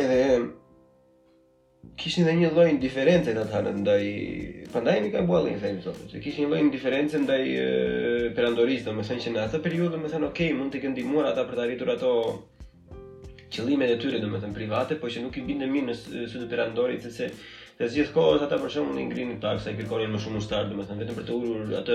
Speaker 1: Edhe
Speaker 2: kishin
Speaker 1: dhe një lloj indiference domethënë ndaj prandaj mi ka buallin thënë këto se kishin një lloj indiference ndaj perandorisë domethënë që në atë periudhë domethënë ok mund të kenë ndihmuar ata për të arritur ato qëllimet e tyre domethënë private por që nuk i binte mirë në sy të perandorit sepse Dhe si gjithë kohës ata për shembull i ngrinin taksa i kërkonin më shumë ushtarë, domethënë, vetëm për të ulur atë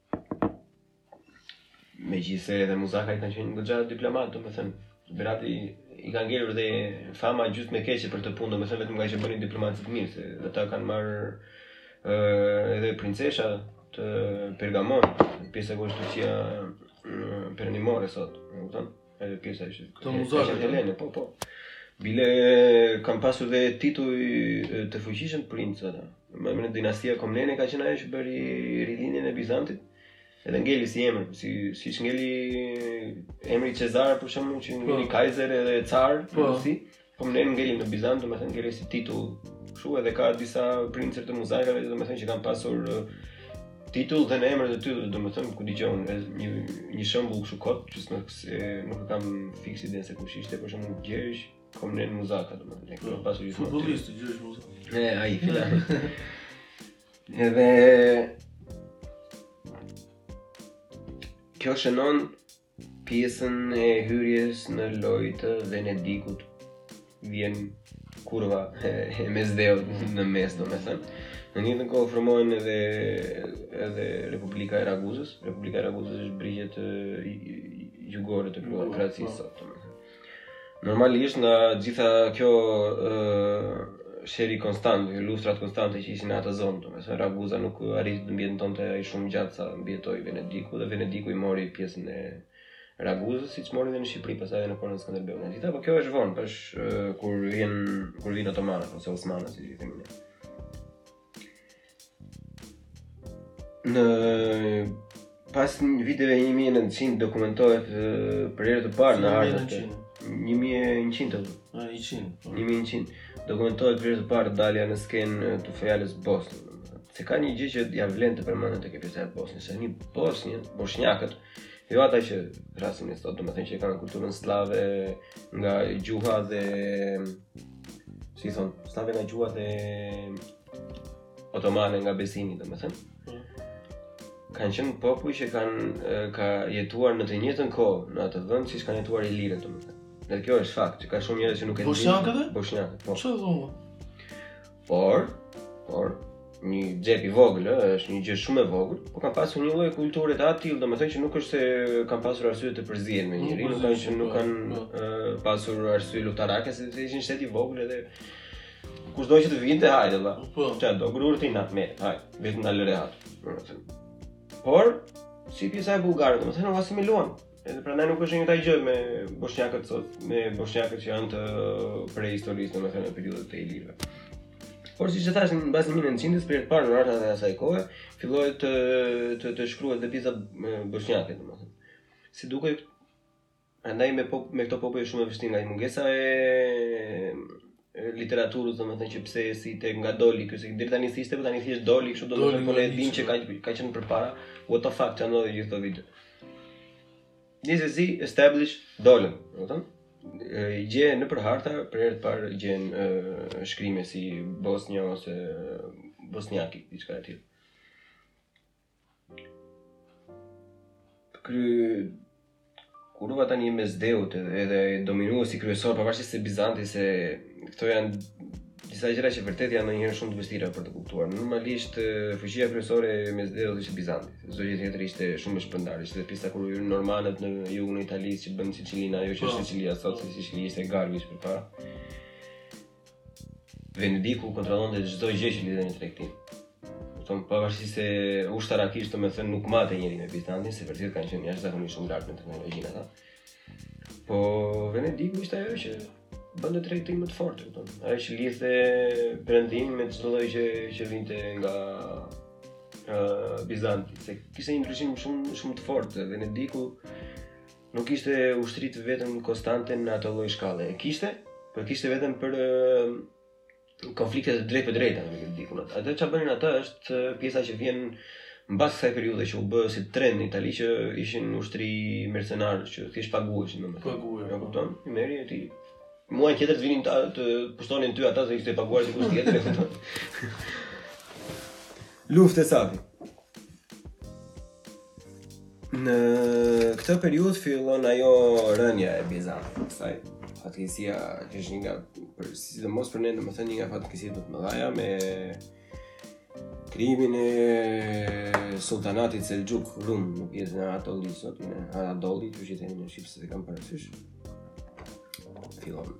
Speaker 1: Megjithëse edhe
Speaker 2: Muzakajt
Speaker 1: kanë qenë goxha diplomatë, do me thënë, Beratit i ka ngelur dhe fama gjysmë e keqe për atë punë, do me thënë, vetëm ngaqë bënin diplomaci të mirë, se dhe ata kanë marrë edhe princesha të Pergamon, pjesa ku është Turqia perëndimore sot, domethënë. Edhe pjesa ishte.
Speaker 2: Të
Speaker 1: muzojë Helena, po po. Bile kanë pasur dhe tituj të fuqishëm princ, domethënë dinastia Komnene ka qenë ajo që bëri rilindjen e Bizantit. Edhe ngeli si emër, si siç ngeli emri Cezar për shembull që ngeli
Speaker 2: po.
Speaker 1: Kaiser edhe Car,
Speaker 2: po
Speaker 1: si. Po domethënë ngeli në Bizant, domethënë ngeli si titull. Kështu edhe ka disa princër të Muzakave, domethënë që kanë pasur titull dhe në emër të tyre, domethënë ku dëgjon një një shembull kështu kot, që nuk se nuk e kam fiks idenë se kush ishte, por si Gjergj Komnen Muzaka, domethënë, kanë pasur gjithmonë.
Speaker 2: Futbollisti Gjergj Muzaka.
Speaker 1: Ne ai fila. Edhe Kjo shënon Pjesën e hyrjes në lojë të Venedikut vjen kurva e Mesdheut në mes, domethënë. Në njëjtën kohë formohen edhe edhe Republika e Raguzës. Republika e Raguzës është brigjet jugore të Kroacisë sot. Normalisht nga gjitha kjo sherri konstant, luftërat konstante që ishin në atë zonë, domethënë Raguza nuk arriti të mbijetonte aq shumë gjatë sa mbijetoi Venediku dhe Venediku i mori pjesën e Raguzës, siç mori edhe në Shqipëri pastaj edhe në kohën e Skënderbeut e të gjitha, po kjo është vonë, tash kur vjen kur vin otomanët ose osmanët si i themi ne. Në pas viteve 1900 dokumentohet për herë të parë në hartën 1100 apo
Speaker 2: 100
Speaker 1: 1100 dokumentohet për herë të parë dalja në skenë të fjalës Bosnjë. Se ka një gjë që ia vlen të përmendet tek pjesa e Bosnjës, se një Bosnjë, boshnjakët, jo ata që njohim ne sot, domethënë që kanë kulturën slave nga gjuha dhe si thonë, slave nga gjuha dhe Otomane nga besimi, domethënë. Mm. Kanë qenë popuj që kanë ka jetuar në të njëjtën kohë, në atë vend siç kanë jetuar ilirët, domethënë. Dhe kjo është fakt, që ka shumë njerëz që nuk e dinë.
Speaker 2: Boshnjakët e?
Speaker 1: Boshnjakët, po.
Speaker 2: Që dhumë?
Speaker 1: Por, por, një xhep i vogël, është një gjë shumë e vogël, po kanë pasur një lloj kulture të atillë, domethënë që nuk është se kanë pasur arsye të përzihen me njëri, nuk kanë që nuk po, kanë
Speaker 2: po.
Speaker 1: pasur arsye luftarake, sepse ishin shteti i vogël edhe Kushdo që të vinte, hajde, vlla.
Speaker 2: Po.
Speaker 1: Ça, do grurë ti, na të me, hajde, vetëm na lër rehat. Por, si pjesa e bullgarëve, domethënë, u asimiluan. Edhe prandaj nuk është e njëjta gjë me boshnjakët sot, me boshnjakët që janë të prehistorisë, domethënë, në periudhën e ilirëve. Por siç e thashë në pas 1900 për herë të parë në hartat e asaj kohe, filloi të të të shkruhet dhe pjesa boshnjake, domethënë. Si duke Prandaj me pop, me këto popuj është shumë e vështirë nga mungesa e literaturës, domethënë që pse si te nga doli ky se deri tani si ishte, po tani thjesht doli, kështu domethënë po ne e dimë që ka ka qenë përpara. What the fuck ça ndodhi gjithë këto video. Se si establish dolën, domethënë i gje nëpër harta për herë të parë gjen shkrime si Bosnia ose Bosniaki, diçka e tillë. Krye kurva tani Mesdheut edhe dominuesi kryesor pavarësisht se Bizanti se këto janë disa gjëra që vërtet janë ndonjëherë shumë të vështira për të kuptuar. Normalisht fuqia kryesore e Mesdheut ishte Bizanti. Çdo gjë tjetër ishte shumë më e shpërndarë, ishte pjesa kur hyrën normanët në jugun e Italisë që bënë Sicilinë ajo që është Sicilia sot, se Sicilia ishte arabisht përpara. Venediku kontrollonte çdo gjë që lidhej me tregtinë. Domethënë, pavarësisht se ushtarakisht domethënë nuk matej njeri me Bizantin, se vërtet kanë qenë jashtëzakonisht shumë lart me teknologjinë ata. Po Venediku ishte ajo që bënte tregtinë më të fortë, domethënë. Ajo që lidhte Perëndimin me çdo lloj gjëje që vinte nga uh, Bizanti, se kishte një ndryshim shumë shumë të fortë Venediku Nuk kishte ushtri të vetën konstante në atë lloj shkalle. E kishte, po e kishte vetëm për konflikte të drejtpërdrejta Venediku. Atë që bënin ata është pjesa që vjen mbas kësaj periudhe që u bë si trend në Itali që ishin ushtri mercenarë që thjesht paguheshin domethënë paguheshin.
Speaker 2: E
Speaker 1: kupton, i merrje ti. Muajn tjetër të vinin të, të pushtonin ty ata se i kishte paguar dikush tjetër e kupton. Luftë e sabi. Në këtë periudhë fillon ajo rënia e Bizantit, kësaj fatkeqësia që është një nga për sidomos për ne domethënë një nga fatkeqësitë më të mëdhaja me krijimin e sultanatit Selxhuk Rum në pjesën e Anadollit sot Anadolli që i themi në shqip s'e kam parasysh fillon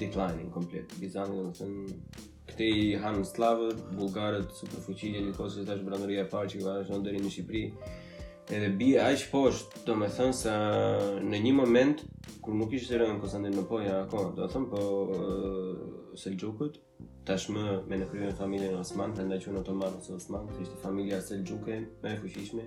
Speaker 1: declining komplet Bizanti domethënë Këtej e hanë slavët, bullgarët, superfuqi në një kohë, tash perandoria e parë që vazhdon deri në Shqipëri. Edhe bie aq poshtë, domethënë sa në një moment, kur nuk kishte rënë Kostandinopoja akoma, domethënë po uh, Selxhukët, tashmë me në krye familjen Osman, prandaj quhen Otoman ose Osman, ishte familja Selxhuke më e fuqishme,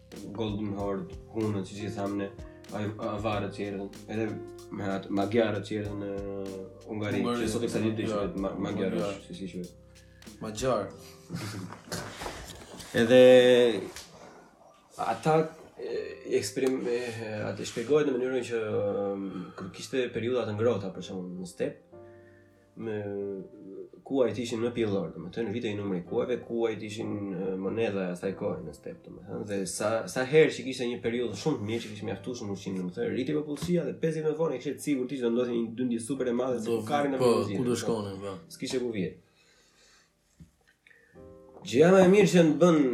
Speaker 1: Golden Horde, Hunët, siç i thamë Avarët që erdhën, edhe domethënë Maxharët që erdhën në
Speaker 2: Hungari,
Speaker 1: që sot e kësaj
Speaker 2: dite
Speaker 1: i thonë vetes
Speaker 2: Maxharë,
Speaker 1: si i thonë
Speaker 2: vetes. Maxharë.
Speaker 1: Edhe ata eksprim e atë shpjegohet në mënyrën që kur kishte periudha të ngrohta për shembull në step me kuajt ishin më pjellorë, domethënë rritej numri i kuajve, kuajt ishin monedha e asaj kohe në step, domethënë dhe sa sa herë që kishte një periudhë shumë të mirë që kishte mjaftueshëm ushqim, domethënë rritej popullsia dhe pesëdhjetë vjet më vonë e kishe të sigurt që do ndodhte një dyndje super e madhe se po, ka rritje
Speaker 2: në
Speaker 1: popullsi.
Speaker 2: Po, ku do shkonin, po.
Speaker 1: S'kishte ku vinte. Gjëja më e mirë që kanë bërë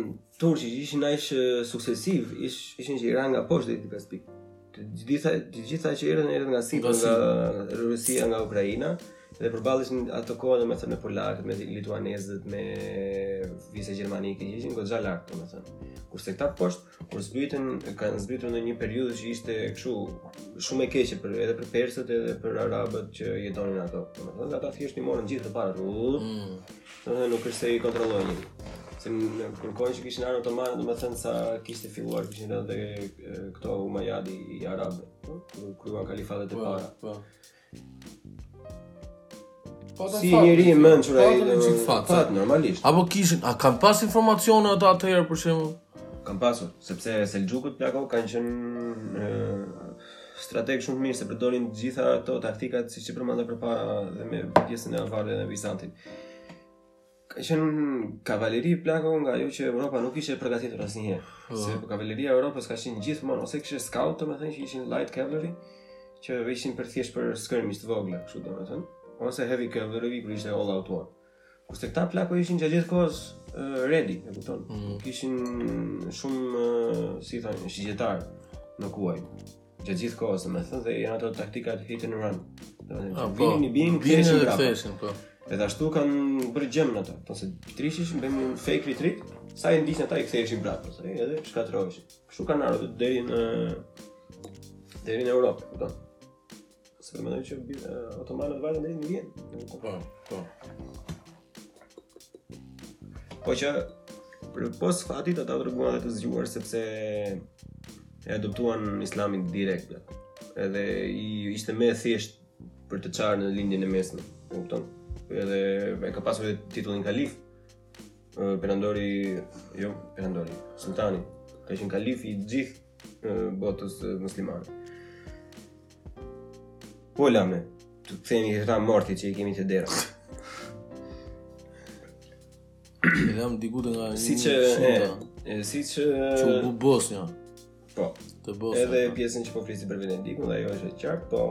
Speaker 1: turqit që ishin aq suksesiv, ish, ishin që i ranë nga poshtë deri te një pikë. Të gjitha, të gjitha që erdhën, erdhën nga sipër,
Speaker 2: nga
Speaker 1: Rusia, nga Ukraina, dhe përballeshin ato kohë, domethënë, me polakët, me lituanezët, me fise gjermanike, që ishin goxha lart, domethënë. Kurse këta poshtë, kur zbritën, kanë zbritur në një periudhë që ishte kështu shumë e keqe për edhe për persët edhe për arabët që jetonin ato. Domethënë ata thjesht i morën gjithë të parët.
Speaker 2: Mm.
Speaker 1: Domethënë nuk është se i kontrollonin. Se në kërkojnë që kishin arë otomane, domethënë sa kishte filluar, kishin edhe dhe këto umajadët arabë, kur krijuan kalifatet e
Speaker 2: po,
Speaker 1: para.
Speaker 2: Po. Po
Speaker 1: si njëri i mençur ai.
Speaker 2: Po çik fat.
Speaker 1: Fat normalisht.
Speaker 2: Apo kishin, a kanë pas informacione ata atëherë për shembull?
Speaker 1: Kanë pasur, sepse selxhukët plako kanë qenë strategë shumë të mirë se përdorin të gjitha ato taktikat siç i përmenda përpara dhe me pjesën e avarëve dhe Bizantin. Ka qenë kavaleri plako nga ajo që Europa nuk ishte e përgatitur asnjëherë. Po. Se kavaleria e Europës ka qenë gjithmonë ose kishte scout, domethënë që ishin light cavalry, që ishin për thjesht për skirmish të vogla, kështu domethënë, ose heavy cavalry kur ishte all out war. Kurse këta plako ishin gjatë gjithë kohës uh, ready, e kupton? Mm. Ishin shumë uh, si thonë, shigjetarë në kuaj. Gjatë gjithë kohës, domethënë, dhe janë ato taktikat hit and run. Domethënë,
Speaker 2: ah,
Speaker 1: po. vinin, binin, ktheshin
Speaker 2: prapë. Po.
Speaker 1: Edhe ashtu kanë bërë gjëmën ata. Po se thjesht bënin një fake retreat, sa i ndiqnin ata i ktheshin prapë, sa edhe shkatërroheshin. Kështu kanë ardhur deri në deri në Europë, kupton? Se mendo që otomanët vajtën deri në Vjenë.
Speaker 2: Po, po.
Speaker 1: Po që, përpos fatit, ata u treguan dhe të zgjuar, sepse e adoptuan islamin direkt. Edhe i ishte më e thjeshtë për të çarë në Lindjen e Mesme. Kupton? Edhe e ka pasur titullin kalif. Perandori, jo, perandori, sultani. Ka qenë kalif i gjithë botës muslimane. Po e lamë, të themi këta morti që i kemi te dera.
Speaker 2: E lamë diku te nga një
Speaker 1: siç, e, siç... Që
Speaker 2: u bë Bosnja.
Speaker 1: Po.
Speaker 2: Te Bosnja.
Speaker 1: Edhe
Speaker 2: po.
Speaker 1: pjesën që po flisje për Venedikun, dhe ajo është e qartë, po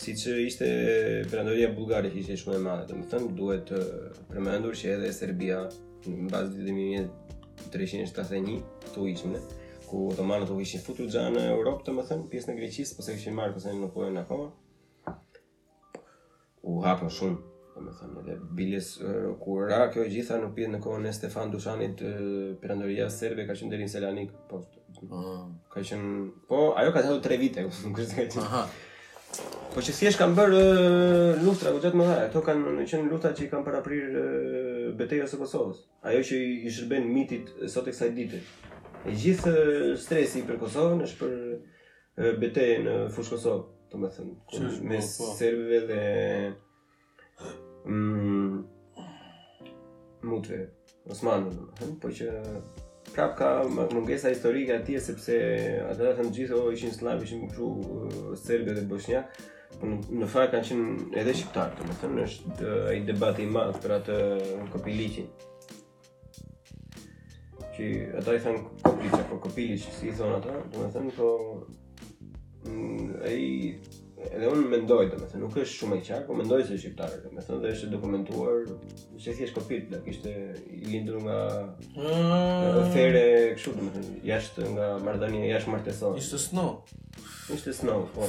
Speaker 1: siç ishte perandoria bullgare që ishte shumë e madhe, domethënë duhet përmendur që edhe Serbia në bazë të dhimi një të rishin e shtatë e një të ujqin dhe ku të manë të ujqin futur gja në Europë të më thënë pjesë në Greqisë përse po këshin marë përse po në pojë në akoma u hapën shumë të më thënë dhe bilis ku ra kjo gjitha në pjetë në kohën e Stefan Dushanit përëndëria serbe ka qënë dherin Selanik po
Speaker 2: Ah.
Speaker 1: Ka qenë, po, ajo ka qenë 3 vite, nuk është, ka qenë.
Speaker 2: Aha.
Speaker 1: Po që thjesht kanë bërë luftra goxha të mëdhaja, ato kanë qenë luftra që i kanë paraprirë betejës së Kosovës. Ajo që i shërben mitit sot e kësaj dite. E gjithë stresi për Kosovën është për betejë në Fushë Kosovë, domethënë,
Speaker 2: mes po, po.
Speaker 1: serbëve dhe Mm, mutve, osmanë, domethënë, po që prap ka mungesa historike atje sepse ata thonë të gjithë o ishin sllavë, ishin kështu serbë dhe boshnjakë. Po në, në fakt kanë qenë edhe shqiptarë, domethënë është ai debati i madh për atë Kopiliqin. Që ata i thonë Kopiliç, apo Kopiliç, si i thonë ata, domethënë, po... Mm, e i... Edhe unë mendoj, domethënë, nuk është shumë e qartë, po mendoj se shqiptar, domethënë, dhe është dokumentuar, se thjesht kopil, dhe ishte i lindur nga...
Speaker 2: Mm.
Speaker 1: Fere, kështu, domethënë, jashtë nga marrëdhënie jashtëmartesore.
Speaker 2: Ishte snow.
Speaker 1: Ishte snow, po.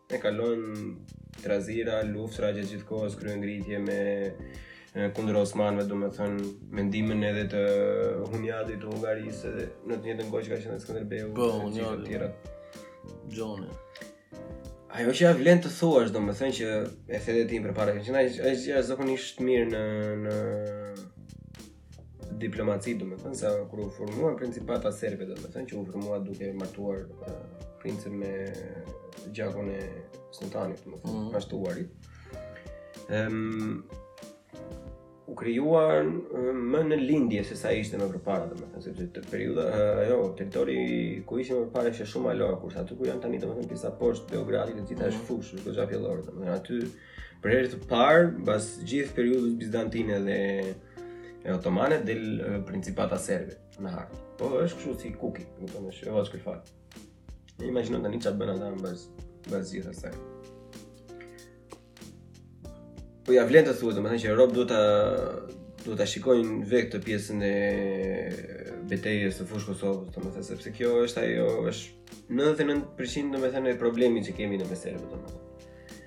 Speaker 1: E kalon trazira, luftra gjatë gjithë kohës, kryengritje me kundër osmanëve, domethënë me ndihmën edhe të Hunjadit të Hungarisë dhe në të njëjtën kohë që ka qenë Skënderbeu
Speaker 2: po,
Speaker 1: dhe të
Speaker 2: gjithë
Speaker 1: të tjera.
Speaker 2: Gjoni.
Speaker 1: Ajo që ia vlen të thuash, domethënë që e the dhe ti përpara, që janë jashtëzakonisht mirë në në diplomaci, domethënë, sa kur u formua principata serbe, domethënë, që u formua duke martuar uh, princin me gjakun e sulltanit, domethënë, mm
Speaker 2: -hmm.
Speaker 1: ashtuarit. Um, u krijua më në lindje sesa ishte më përpara, domethënë, sepse të periudha, uh, jo, territori ku ishte më përpara ishte shumë malor, kurse aty ku janë tani, domethënë, pjesa poshtë Beogradit, e gjitha mm -hmm. është mhm. fushë, është goxha pjellore, domethënë, aty Për herë të parë, pas gjithë periudhës bizantine dhe otomane del principata serbe në hartë. Po është kështu si kuki, domethënë, e vazh këtë fat. E imagjinon tani çfarë bëjnë ata mbas mbas gjithë asaj. Po ia vlen të thuhet, domethënë që robt duhet ta duhet ta shikojnë vetë këtë pjesën e betejës së Fushë Kosovës, domethënë sepse kjo është ajo është 99% domethënë e problemit që kemi në mes serbëve domethënë.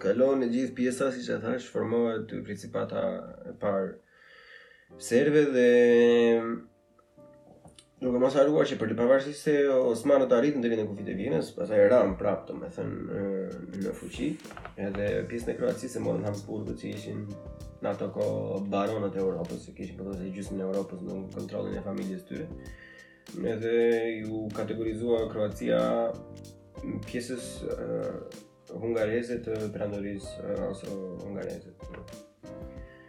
Speaker 1: Kalon e gjithë pjesa, siç thashë, formohet principata e parë serbe dhe duke mos harruar që për të pavarësisht se osmanët arritën deri në kufijtë e Vienës, pastaj ranë prapë domethënë në fuqi, edhe pjesën e Kroacisë e morën Habsburgët që ishin në ato kohë baronët e Europës, që kishin pothuajse gjysmën e Europës në kontrollin e familjes së tyre. Edhe iu kategorizua Kroacia në pjesës uh, hungareze të perandorisë uh, austro-hungareze.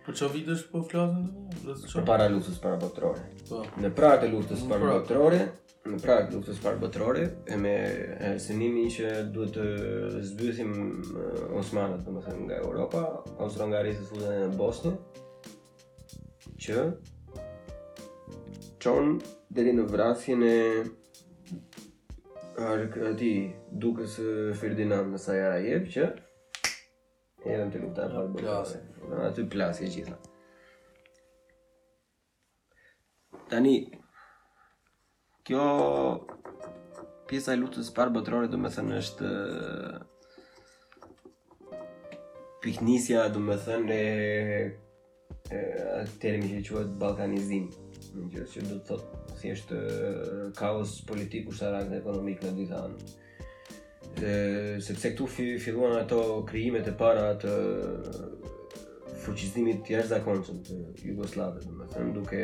Speaker 2: Po çfarë vitesh po flasim do të thotë?
Speaker 1: Para luftës parë botërore.
Speaker 2: Po.
Speaker 1: Në prag të luftës
Speaker 2: parë
Speaker 1: botërore, në prag të luftës parë botërore, e me synimin që duhet të zbythin osmanët, domethënë nga Europa, austro-hungarezët futen në Bosnjë. që çon deri në vrasjen e Ark atij dukës Ferdinand në Sarajevë që erën te lufta e
Speaker 2: parë
Speaker 1: botërore. Në aty plasi e gjitha. Tani, Kjo pjesa e luftës parë botërore domethënë është pikënisja domethënë e, e termit që quhet balkanizim në gjithë që do të thotë thjesht kaos politik, ushtarak dhe ekonomik në dy anë sepse këtu filluan ato krijimet e para të fuqizimit të jashtëzakonshëm të jugosllavëve, domethënë duke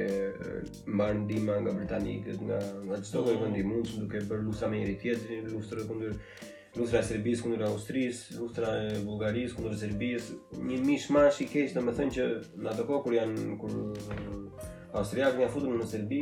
Speaker 1: marrë ndihmë nga britanikët, nga nga çdo lloj vendi mundshëm, duke bërë luftra me njëri tjetrin, luftra kundër luftra e Serbisë kundër Austrisë, luftra e Bullgarisë kundër Serbisë, një mish mash i keq, domethënë që në ato kohë kur janë kur austriakët janë futur në Serbi,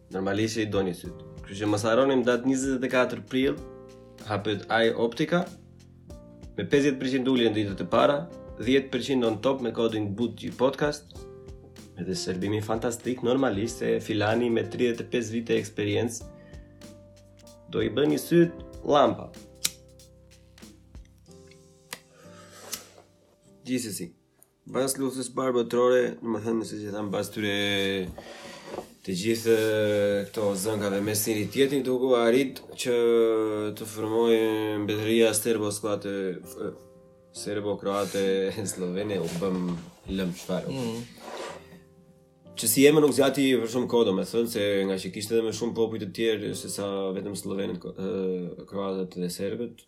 Speaker 1: Normalisht që i doni sytë. Kështu që mos harroni në datë 24 prill hapet Ai Optika me 50% ulje në ditët e para, 10% on top me kodin BUÇI podcast. Edhe shërbimi fantastik normalisht se filani me 35 vite eksperiencë do i bëni sytë llampa. Gjithsesi, Bas luftës parë botërore, domethënë siç thamë bas tyre të gjithë këto zënkave me njëri-tjetrin dikur arrit që të formohej mbretëria serbo-skvate serbo-kroate slovene u bëm lëmsh fare mm. që siç e dimë nuk zgjati për shumë kohë domethënë se ngaqë kishte edhe më shumë popuj të tjerë se sa vetëm sllovenët kroatët dhe serbët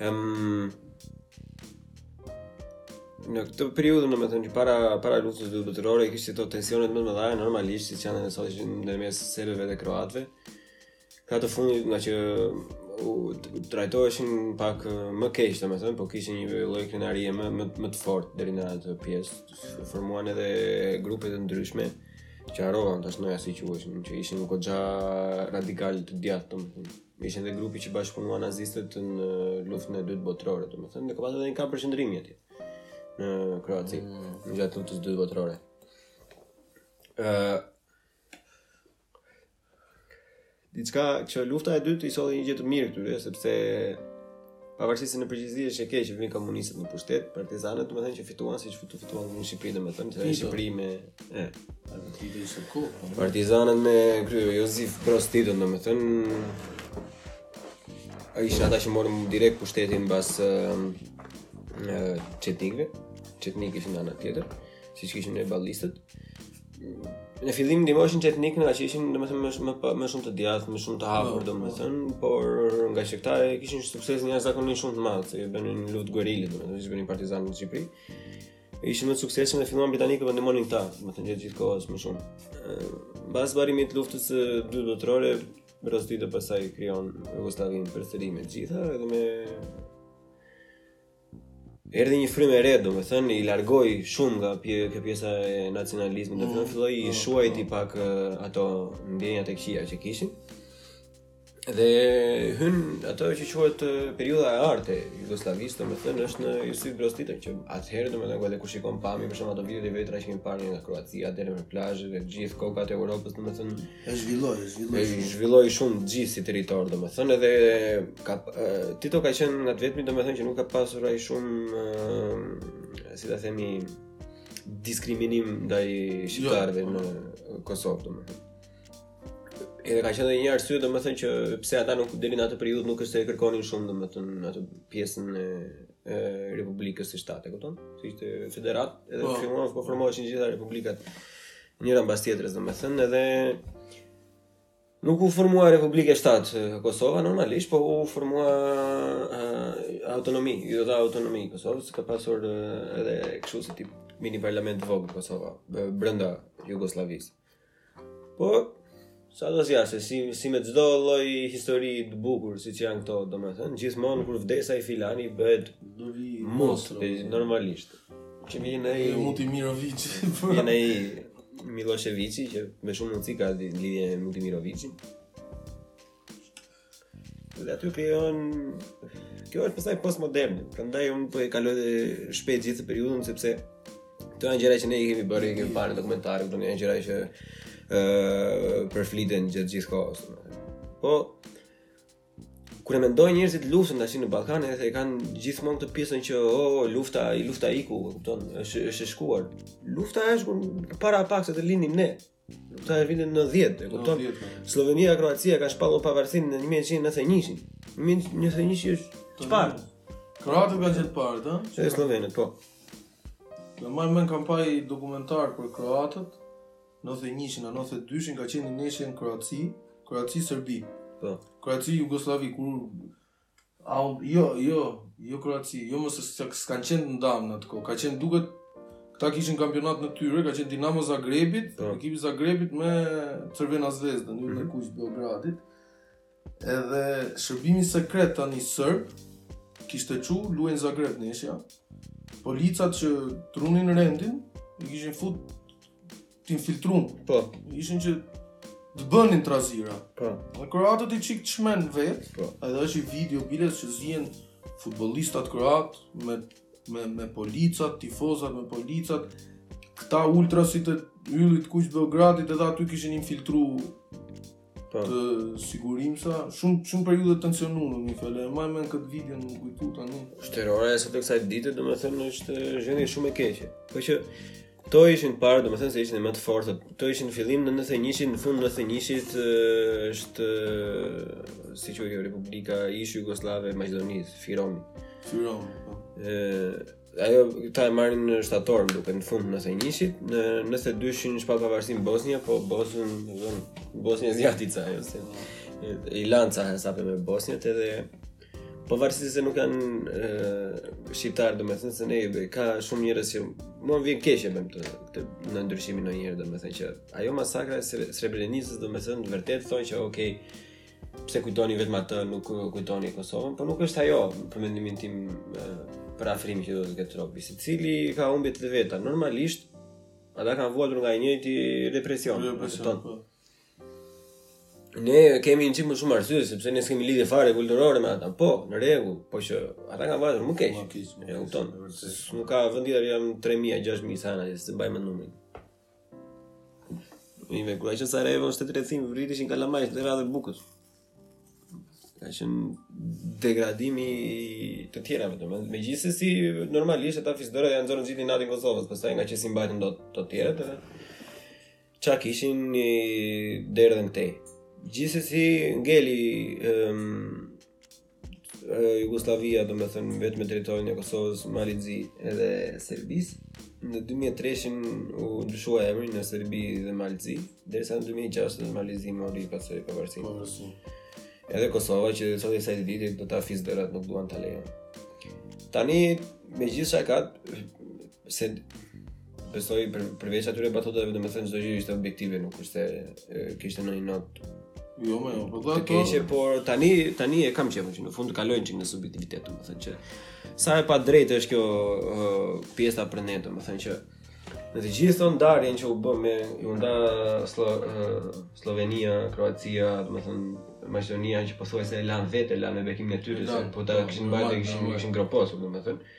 Speaker 1: Ëm hmm? në këtë periudhë, domethënë që para para luftës së dytë botërore kishte ato tensionet më të mëdha normalisht siç janë edhe sot që ndërmjet serbëve dhe kroatëve. Këta të fundit ngaqë u trajtoheshin pak më keq, domethënë, po kishin një lloj krenarie më më më të fortë deri në atë pjesë. Formuan edhe grupe të ndryshme që harrova tashi si quheshin, që ishin goxha radikal të djathtë, domethënë. Ishin dhe grupi që bashkëpunuan nazistët në luftën e dytë botërore, domethënë, dhe ka patë edhe një kamp përqendrimi atje, në Kroaci, mm. në gjatë luftës së dytë botërore. Uh, Diçka që lufta e dytë i solli një gjë të mirë këtyre, sepse Pavarësisht se në përgjithësi është e keq që vijnë komunistët në pushtet, partizanët domethënë që fituan siç fitu fituan në Shqipëri domethënë se në Shqipëri me e
Speaker 2: po.
Speaker 1: partizanët me krye Jozif Broz Tito domethënë ai ishin ata që morën direkt pushtetin mbas në çetnikëve, çetnikë ishin ana tjetër, siç kishim ne ballistët. në fillim ndihmojshin çetnikët nga që ishin domethënë më më po, më shumë të djathtë, më shumë të hapur po, domethënë, po. por nga që këta e kishin sukses një zakonisht shumë të madh, se bënë një luftë guerille domethënë, si bënë partizanët në Shqipri. Ishin më të suksesshëm dhe filluan britanikët të ndihmonin këta, domethënë gjatë gjithë kohës më shumë. Mbas mbarimit të luftës së dytë botërore, Broz Tito pasaj krijon Jugosllavinë përsëri me gjitha, edhe me Erdhi një frymë e re, domethënë i largoi shumë nga pje, kjo pjesa e nacionalizmit, mm, domethënë filloi i mm, shuajti mm. pak ato ndjenjat e këqija që kishin. Dhe hyn ato që quhet periudha e artë e Jugosllavisë, domethënë është nën Josip Broz Tito që atëherë domethënë kur kur shikon pamje për shembull ato videot e vjetra që kemi parë nga Kroacia atëherë me plazhe dhe gjithë kokat e Europës, domethënë
Speaker 2: E zhvilloi, e zhvilloi.
Speaker 1: E
Speaker 2: zhvilloi
Speaker 1: shumë gjithë si territor, domethënë edhe ka Tito ka qenë nga të vetmi domethënë që nuk ka pasur ai shumë si ta themi diskriminim ndaj jo, shqiptarëve
Speaker 2: jo,
Speaker 1: në Kosovë domethënë. Edhe ka qenë një arsye domethënë që pse ata nuk deri në atë periudhë nuk është se e kërkonin shumë domethënë atë pjesën e Republikës së Shtatë, e kupton? Se ishte federatë, edhe
Speaker 2: po,
Speaker 1: filluan po formoheshin gjitha republikat Njëra mbas tjetrës, domethënë edhe nuk u formua Republikë e Shtatë Kosova normalisht, po u formua uh, autonomi, iu dha autonomi Kosovës, ka pasur uh, edhe kështu si tip mini parlament të vogël Kosova brenda Jugosllavisë. Po Sa do zgjasë, se si si me çdo lloj histori të bukur siç janë këto, domethënë, gjithmonë kur vdes ai filani bëhet puna
Speaker 2: mut,
Speaker 1: e, normalisht. Që vjen ai
Speaker 2: E Mutimiroviç.
Speaker 1: vjen ai Millosheviçi që me shumë mundësi ka di- lidhje me Mutimiroviçin. Dhe aty krijon kjo është pasaj postmodern. Prandaj unë po e kaloj dhe shpejt gjithë periudhën sepse këto janë gjëra që ne i kemi bërë, i kemi parë në dokumentarë, këto janë gjëra që ë uh, përfliten gjatë gjithë kohës. Po kur e mendojnë njerëzit luftën tash në Ballkan edhe e kanë gjithmonë këtë pjesën që o oh, lufta i lufta iku, kupton, është është e shkuar. Lufta është kur para pak se të lindim ne. Lufta e në 90, e kupton? Slovenia, Kroacia ka shpallur pavarësinë në 1991-shin. 1991 është çfarë?
Speaker 2: Kroatët kanë qenë të parë, ëh?
Speaker 1: Që Slovenët, po.
Speaker 2: Më merr mendja kam pa i dokumentar për Kroatët, në 91-shin, në 92-shin ka qenë një ndeshje Kroaci, Kroaci-Serbi.
Speaker 1: Po.
Speaker 2: Kroaci-Jugosllavi, kur Au, jo, jo, jo Kroaci, jo mo se s'kanë qenë të ndam në atë kohë, ka qenë duket, këta kishin kampionat në tyre, ka qenë Dinamo Zagrebit,
Speaker 1: po.
Speaker 2: ekipi Zagrebit me Crvena Zvezdën, mm-hmm. yllin e kuq Beogradit, edhe shërbimi sekret tani serb, kishte çu, luhej në Zagreb ndeshja, policat që të runin rendin, i kishin fut të infiltrum.
Speaker 1: Po.
Speaker 2: Ishin që të bënin trazira.
Speaker 1: Po.
Speaker 2: Dhe kroatët i çik të çmen vetë.
Speaker 1: Po.
Speaker 2: Edhe është i video biles që zihen futbollistat kroatë me me me policat, tifozat me policat. Këta ultrasit e yllit kuq të Beogradit edhe aty kishin infiltru
Speaker 1: Po.
Speaker 2: Të sigurimit. Sa shumë shumë periudhë të tensionuar më fal. Më më këtë video m'u kujtu tani.
Speaker 1: Ashtu edhe sot të kësaj dite, domethënë është gjendje shumë e keqe. Po që këto ishin parë, domethënë se ishin më të fortë. Këto ishin fillim të 91-shin, në fund të 91-shit është siç u thotë Republika ish Jugosllave e Maqedonisë, Firomi.
Speaker 2: Firomi. Po.
Speaker 1: Ëh, Ata e marrin në shtator, diku në fund nëntëdhjetenjëshit, në, nëntëdhjetedyshin shpall pavarësinë Bosnia, po Bosnia, Bosnia zgjati ca ajo se i lanë ca hesape me boshnjakët edhe pavarësi se nuk janë shqiptarë, do me thënë se ne i bëjë, ka shumë njerëz që më vjen keq që bëjnë të, të, ndryshimin ndonjëherë, do me thënë që ajo masakra e Srebrenicës, do me thënë, vërtet thonë që okej, okay, pse kujtoni vetëm atë, nuk kujtoni Kosovën, por nuk është ajo për mendimin tim përafrimi që do të ketë robi. Secili ka humbjet e veta, normalisht ata kanë vuajtur nga i njëjti represion,
Speaker 2: represion po.
Speaker 1: Ne kemi një çikë më shumë arsye sepse ne s'kemi lidhje fare kulturore me ata. Po, në rregull, po që ata kanë vuajtur më keq. E kupton? Nuk ka vend tjetër janë 3000, 6000 sana, s'e mbaj mend numrin. E kur ka qenë Sarajeva në rrethim, vriteshin kalamajtë te radha e bukës. Ka qenë degradime të tjera, vetëm. Me gjithsesi normalisht ata fisdore dhe ja nxorën gjithë inatin Kosovës, pastaj ngaqë s'i mbajtën do të tjera, e ça kishin e derdhën te. Gjithsesi ngeli um, Jugosllavia, do me thënë, vetëm me territorin e Kosovës, Malit Zi edhe Serbisë. Në 2003-shin u ndryshua emri në Serbi dhe Mali i Zi, derisa në 2006-ën Mali i Zi mori pastaj pavarësinë.
Speaker 2: Pavarësinë.
Speaker 1: Edhe Kosova që dhe sot e kësaj dite do ta fis dërat nuk duan ta lejojnë. Tani, me gjithë shakatë, se besoj për, përveç atyre batutave domethënë çdo gjë ishte objektive nuk është se kishte ndonjë notë
Speaker 2: jo më jo po
Speaker 1: të keqe por tani tani e kam që në fund kalojnë çik në subjektivitet domethënë që sa e padrejtë është kjo uh, pjesa për ne domethënë që në të gjithë atë ndarjen që u bë u nda Slo, uh, Slovenia Kroacia domethënë Maqedonia që pothuajse e lanë vetë lanë me bekimin e tyre se po ta kishin mbajtur kishin kishin groposur domethënë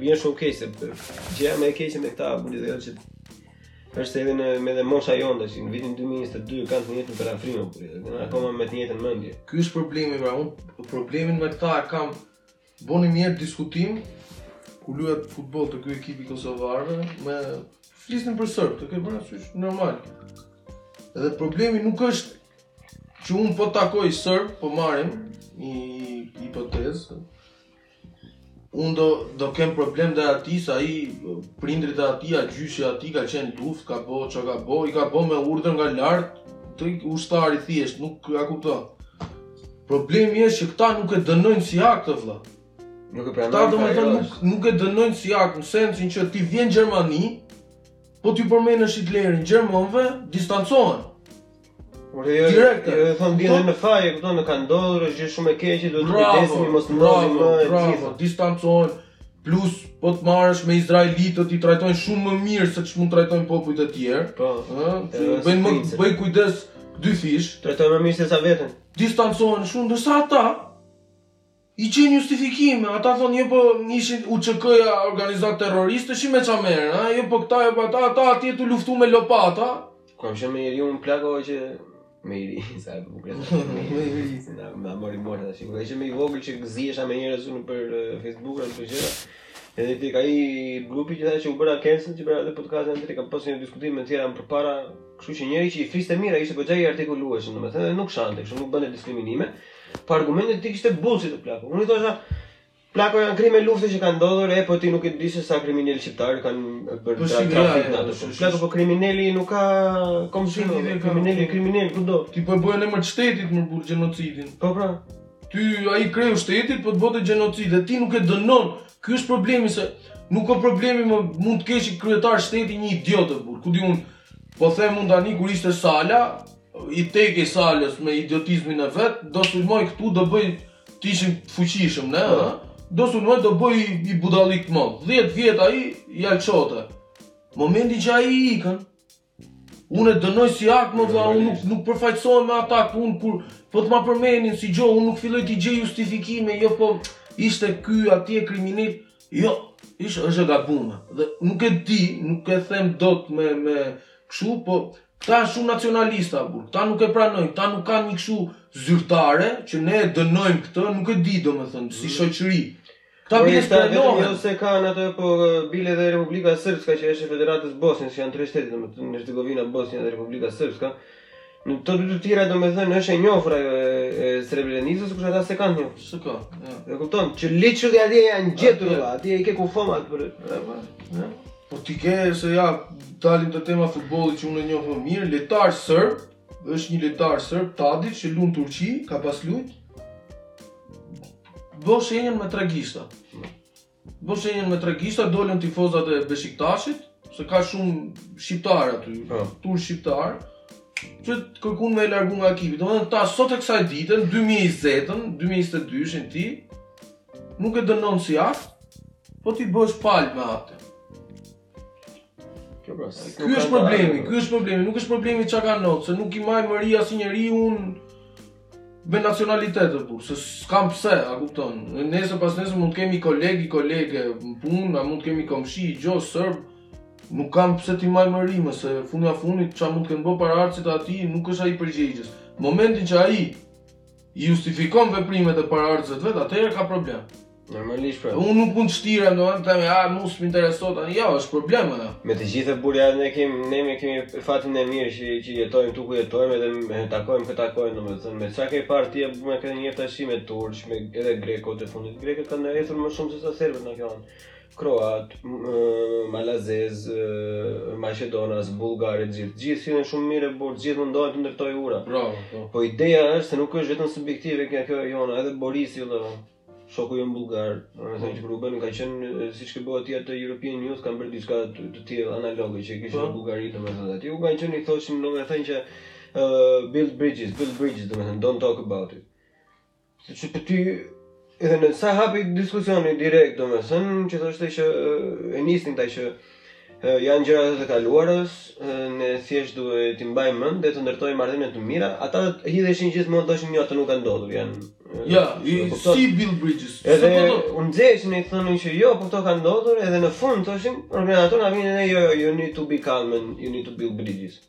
Speaker 1: Vjen shumë keq se gjëja më e keqe me këta bulizerë që është domethënë edhe mosha jonë tash në vitin 2022 kanë të njëjtën përafrim por edhe kanë akoma me të njëjtën mendje.
Speaker 2: Ky është problemi pra unë problemin me këta e kam bërë një herë diskutim kur luhet futboll te ky ekipi kosovarëve më flisnin për serbët e ke parasysh normal. Edhe problemi nuk është që unë po takoj serb po marrim një hipotezë Unë do, do kem problem me atë, se prindërit e atij, a gjyshi atij ka qenë luftë, ka bo, ça ka bo, i ka bo me urdhër nga lart, si ushtari thjesht, nuk ka kupto. Problemi është që këta nuk e dënojnë si akt vlla.
Speaker 1: Nuk e pranojnë
Speaker 2: të
Speaker 1: ajo.
Speaker 2: Nuk, nuk e dënojnë si akt, në sensin që ti vjen në Gjermani, po t'ju përmendësh Hitlerin, gjermanëve, distancohen.
Speaker 1: Por jo,
Speaker 2: direkt
Speaker 1: jo, e thonë ndihen në faj, e kupton, ka ndodhur, është gjë shumë e keqe, duhet të kujdesemi, mos ndodhi më e gjithë.
Speaker 2: Distancohen. Plus, po të marrësh me izraelitët, i trajtojnë shumë më mirë se ç'mund të trajtojnë popujt e tjerë.
Speaker 1: Po.
Speaker 2: Ëh, bëjnë, bëjnë kujdes dyfish,
Speaker 1: trajtojnë më mirë se sa veten.
Speaker 2: Distancohen shumë, ndërsa ata I gjejnë justifikime, ata thonë jo po ishte UÇK-ja organizatë terroriste, shi me ça merren, ha, jo po këta, jo po ata, ata atje tu luftu me lopata.
Speaker 1: Kur kam qenë më i ri unë plako që më i ri, sa e bukur është. më i ri, se na ma mori mora tash. Kur isha më i vogël që zihesha me njerëz unë për eh, Facebook apo për gjëra. Edhe te ai grupi që tha që u bëra cancel që bëra atë podcast anëri kam pasur një diskutim me tjera më përpara, kështu që njëri që i fliste mirë ai ishte goxhë i artikulueshëm, domethënë nuk shante, kështu nuk bënte diskriminime. Po argumentet i kishte bullshit plako. Unë i thosha plako janë krime lufte që kanë ndodhur, e po ti nuk e di se sa kriminelë shqiptarë kanë bërë
Speaker 2: po,
Speaker 1: tra trafik në
Speaker 2: atë. Po,
Speaker 1: plako po krimineli nuk ka
Speaker 2: kombësi, krimineli
Speaker 1: po. kriminel kudo.
Speaker 2: Ti po e bën në emër të shtetit mo burrë gjenocidin.
Speaker 1: Po pra.
Speaker 2: Ty ai kreu i shtetit po të bën gjenocid dhe ti nuk e dënon. Ky është problemi se nuk ka problem mund të kesh kryetar shteti një idiot o burrë. Ku di unë Po them unë tani kur ishte Sala, i teket Salës me idiotizmin e vet, do sulmoj këtu do bëj të ishim të fuqishëm, ne, po. ëh. Do sulmoj do bëj një budallëk të madh. 10 vjet ai e çonte. Momentin që ai ikën, unë e dënoj si akt mo vëlla, unë nuk nuk përfaqësohem me atë akt, unë kur po të ma përmendin si gjë, unë nuk filloj t'i gjej justifikime, jo po ishte ky atje kriminal, Jo, ish është e gabuar. Dhe nuk e di, nuk e them dot më kështu, po këta janë shumë nacionalista, por këta nuk e pranojnë, këta nuk kanë një kështu zyrtare që ne e dënojmë këtë, nuk e di domethënë mm. si mhm. shoqëri. Këta
Speaker 1: po,
Speaker 2: bile
Speaker 1: stranohen. Jo se kanë atë, po bile dhe Republika Srpska që është e Federatës së Bosnjës, janë tre shtete domethënë, Hercegovina, Bosnja dhe Republika Srpska. Në këto dy të tjera do me thënë është e njofur ajo e Srebrenicës, kush ata s'e kanë njofur.
Speaker 2: S'ka, ja.
Speaker 1: Dhe kupton, që liqëlli atje janë gjetur,
Speaker 2: atje,
Speaker 1: atje i ke kufomat për...
Speaker 2: E, ba, ja. Po ti ke se ja, dalim te tema e futbollit që unë e njof mirë, lojtar serb, është një lojtar serb, Tadiç, që lun në Turqi, ka pas lujt, bo shenjën me tre gishta. Bo shenjën me tre gishta dolën tifozat e Beshiktashit, se ka shumë shqiptarë aty,
Speaker 1: po.
Speaker 2: turq shqiptarë, që kërkun me e largu nga ekipi. Domethënë sot e kësaj ditën, 2020-ën, 2022-shin ti, nuk e dënon si akt, po ti bëhesh palë me atë.
Speaker 1: Kjo pra, si
Speaker 2: Ky është problemi, ky është problemi, nuk është problemi çka ka ndodh, se nuk i maj mëri asnjë njeriu unë me nacionalitet të, burrë, se s'kam pse, a kupton? Nesër pasnesër mund të kemi kolegë, kolege në punë, mund të kemi komshi, gjo serb, nuk kam pse t'i maj mëri se fundja fundit çka mund të kenë bërë paraardhësit e tij nuk është ai përgjegjës. Momentin që ai justifikon veprimet e paraardhësit vet, atëherë ka problem.
Speaker 1: Normalisht pra.
Speaker 2: Unë nuk mund të shtirem, do të them, ah, nuk më intereson tani. Jo, është problem ajo.
Speaker 1: Me të gjithë burrë ne kemi ne me kemi fatin e mirë që që jetojmë këtu ku jetojmë edhe me takojmë këta kohë, domethënë me çka ke parë ti apo me këtë një tash me turq, me edhe grekët të fundit. Grekët kanë ecur më shumë se sa serbët në këtë anë. Kroat, malazez, maqedonas, bullgarë, gjithë gjithë sillen shumë mirë por gjithë mundohen të ndërtojnë ura.
Speaker 2: Bravo. Po.
Speaker 1: po ideja është se nuk është vetëm subjektive kjo kjo jona, edhe Borisi vëllai. Shoku jonë bullgar, ëh, Hoxh Gruben, ka qenë siç ke bo ti atë European Youth, kanë bërë diçka të, të tillë analoge që e
Speaker 2: kishin
Speaker 1: në po. Bullgari, domethënë aty u kanë qenë i thoshin domethënë që uh, build bridges, build bridges, domethënë don't talk about it. Sepse për ty edhe në sa hapi diskusioni direkt domethënë që thoshte që e nisnin ta që janë gjëra të të kaluarës, ne thjesht duhet t'i mbajmë mend dhe të ndërtojmë marrëdhënie të mira. Ata hidheshin gjithmonë thoshin jo, ato nuk kanë ndodhur, janë
Speaker 2: Ja, si build bridges.
Speaker 1: Edhe u nxeshin i thonin që jo, po këto kanë ndodhur, edhe në fund thoshin, organizatorët na vinin ne jo, jo, you need to be calm and you need to build bridges.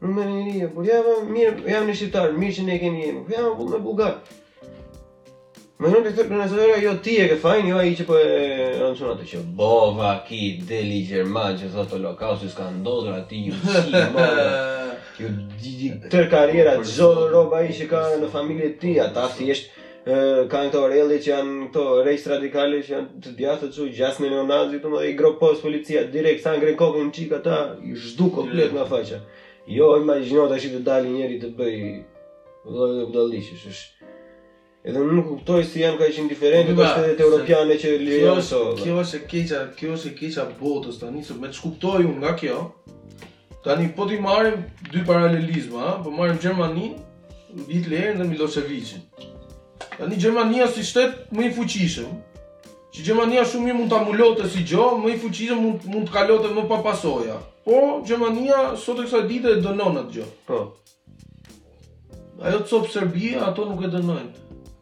Speaker 2: Rumeni e
Speaker 1: po ja po mirë, jam unë shqiptar, mirë që ne kemi jemi. Po jam me bullgar. Më nëmë të këtë përnazorë, jo ti e ke fajin, jo ai që po e rëndësuna të që bo vaki del një gjerman që thotë holokausti s'ka ndodhur atij ju si mërë Ju tërë karjera, po, çdo rob ai që ka në familje të tij, ata thjesht kanë këto rrethe që janë këto rrethe radikale që janë të djathtë që gjasme neonazi domethënë i gropos policia direkt sa ngre kokën një çik ata i zhduk komplet nga faqa jo imagjino tashti të dali njeri të bëjë vëllë dhe budalishë shësh edhe më nuk kuptoj si janë kaq indiferente
Speaker 2: shtetet
Speaker 1: europiane që li
Speaker 2: janë
Speaker 1: so
Speaker 2: kjo është e keqa kjo është e keqa botës tani se me ç'kuptoj unë nga kjo Tani po t'i marrim dy paralelizma, ha? po marrim Gjermaninë, Hitlerin dhe Milosevicin. Tani Gjermania si shtet më i fuqishëm, që Gjermania shumë mirë mund ta mulote si gjo, më i fuqishëm mund mund të kalote më pa pasoja. Po Gjermania sot e kësaj dite e dënon atë gjo.
Speaker 1: Po.
Speaker 2: Ajo cop Serbia ato nuk e dënojnë.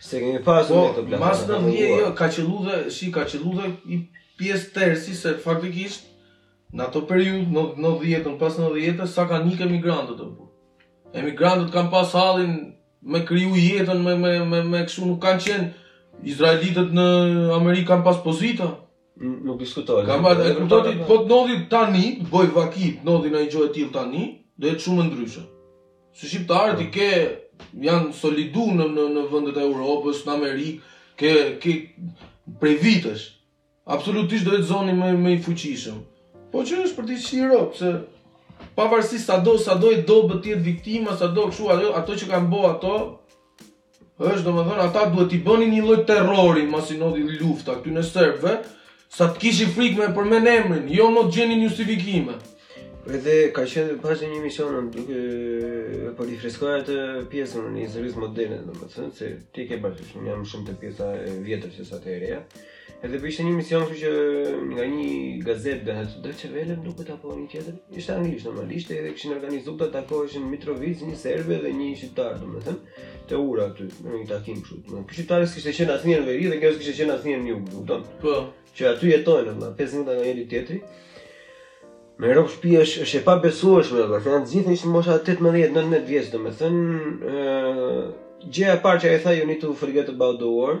Speaker 2: Se
Speaker 1: kemi pasur po, këtë plan.
Speaker 2: Po,
Speaker 1: mase
Speaker 2: vje, jo, ka qëllu dhe, shi, ka qëllu dhe një pjesë tersi, se faktikisht, në atë periudhë, në, nëndhjetën, pas nëndhjetës, sa kanë ik emigrantët të bu. Emigrantët kanë pas hallin me kriju jetën, me, me, me, me, me kshu, nuk kanë qenë, Izraelitët në Amerikë kanë pas pozita,
Speaker 1: Nuk diskutoj.
Speaker 2: Kam marrë, e kuptoj ti, po të ndodhi tani, të bojë vaki, të ndodhi nai gjo e tillë tani, do jetë shumë ndryshe. Se shqiptarët i ke, janë solidu në, në, në vendet e Europës, në Amerikë, ke, ke prej vitesh. Absolutisht do jetë zoni më, më i fuqishëm. Po që është për t'i shiro, se pavarësisht sado, sado e dobët të jetë viktima, sado kshu, ato, ato që kanë bo ato, Është domethënë ata duhet t'i bënin një lloj terrori masi ndodhi lufta këtyne serbëve, sa të kishin frikë me përmend emrin, jo më të gjenin justifikime.
Speaker 1: Edhe ka qenë pashë një emision duke po rifreskoja atë pjesën e historisë moderne, domethënë se ti ke bërë shumë jam shumë te pjesa e vjetër sesa te e reja. Edhe për ishte një emision kështu që nga një gazetë domethënë Deutsche Welle më duket apo një tjetër. Ishte anglisht normalisht edhe kishin organizuar të takoheshin në Mitrovicë një serbe dhe një shqiptar, domethënë, te ura aty në një takim kështu. Domethënë, ky shqiptar s'kishte qenë asnjëherë në veri dhe kjo s'kishte qenë asnjëherë në jug, kupton?
Speaker 2: Po.
Speaker 1: Që aty jetojnë 5 minuta nga njëri tjetri. Me Europë shpi është është e pabesueshme, por kanë të gjithë ishin mosha 18, 19 vjeç, domethënë, ë gjëja e parë që ai tha you need to forget about the war,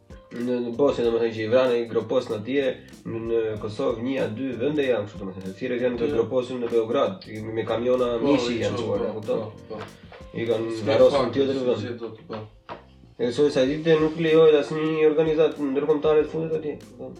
Speaker 1: në në Bosnjë domethënë që i vranë i groposën atje në, në Kosovë një a dy vende janë kështu domethënë thirrë janë të groposur në Beograd me kamiona
Speaker 2: po,
Speaker 1: mishi janë çuar e kupton
Speaker 2: po, po.
Speaker 1: i kanë varrosur në tjetër vend
Speaker 2: po
Speaker 1: e sot kësaj dite nuk lejohet asnjë organizatë ndërkombëtare të futet atje kupton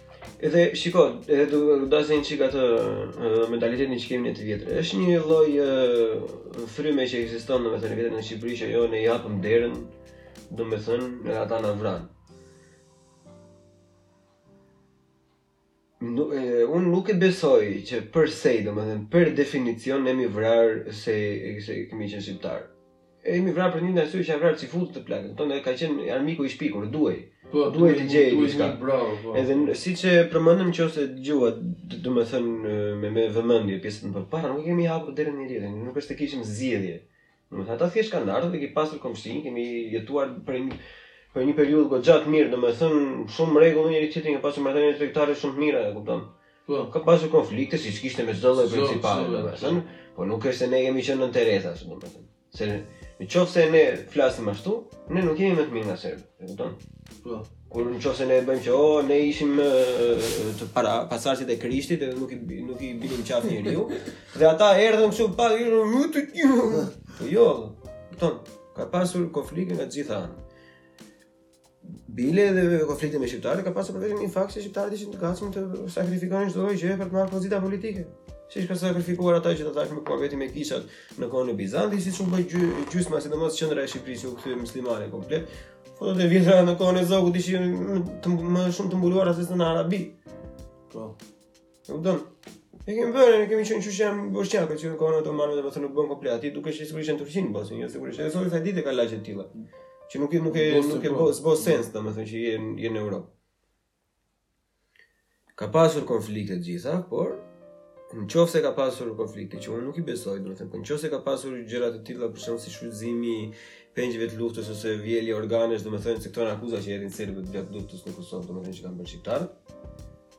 Speaker 1: Edhe shiko, edhe do ta lashë një çik atë mentalitetin që kemi ne të vjetër. Është një lloj fryme që ekziston domethënë vetëm në Shqipëri që jo ne japim derën, domethënë ata na vranë. Në, e, unë nuk e besoj që për se, domethënë, për definicion, jemi vrarë se, se kemi qenë shqiptarë. E kemi vrarë për një arsye që janë vrarë çifutët, o plak. Thonë ka qenë armiku i shpikur, duhej.
Speaker 2: Po,
Speaker 1: duhej të
Speaker 2: gjeje
Speaker 1: diçka.
Speaker 2: Bravo, po.
Speaker 1: Edhe siç e përmendëm nëse dëgjove, domethënë me me vëmendje pjesën e parë, nuk kemi hapur derën njëri-tjetrit, nuk është se kishim zgjedhje. Domethënë ata thjesht kanë ardhur dhe kemi pasur komshinj, kemi jetuar për një për një periudhë goxha të mirë, domethënë shumë në rregull me njëri tjetrin, kemi pasur marrëdhënie tregtare shumë të mira, e kupton? Ka pasur konflikte siç kishte me çdo lloj
Speaker 2: principate,
Speaker 1: domethënë, po nuk është se ne kemi qenë Nënë Tereza, domethënë. Se në qoftë se ne flasim ashtu, ne nuk jemi më të mirë nga serbët, e kupton?
Speaker 2: Po.
Speaker 1: Kur në qoftë se ne e bëjmë që oh, ne ishim të parë pasardhësit e Krishtit dhe nuk i nuk i binim në qafë njeriu, dhe ata erdhën këtu pa ju më të tjerë. Po jo, kupton? Ka pasur konflikte nga të gjitha anët. Bile edhe konflikte me shqiptarët ka pasur për vetë faktin se shqiptarët ishin të gatshëm të sakrifikonin çdo gjë për të marrë pozita politike. Siç kanë sakrifikuar ata që të tashmë po vetëm me kishat në kohën e Bizantit, siç u bë gjy, gjysma sidomos qendra e Shqipërisë u kthye muslimane komplet. Fotot e vjetra në kohën e Zogut ishin të, më shumë të mbuluara se në Arabi.
Speaker 2: Po.
Speaker 1: Nuk dëm. E kemi bërë, ne kemi qenë çuçi jam boshqak, që në kohën e otomanëve domethënë nuk bën komplet. Aty dukesh se sigurisht je në Turqi, Bosnjë, jo sigurisht. Edhe sot kësaj dite ka lagje të tilla. Që nuk e nuk e nuk e bë s'bë sens domethënë që je je në Europë. Ka pasur konflikte të gjitha, por në qofë se ka pasur konflikte, që unë nuk i besoj, domethënë, po në qofë se ka pasur gjëra të tilla për shembull si shfrytëzimi i pengjeve të luftës ose vjelje organesh, domethënë, se këto janë akuza që hedhin serbët gjatë luftës në Kosovë, domethënë, që kanë bërë shqiptarët,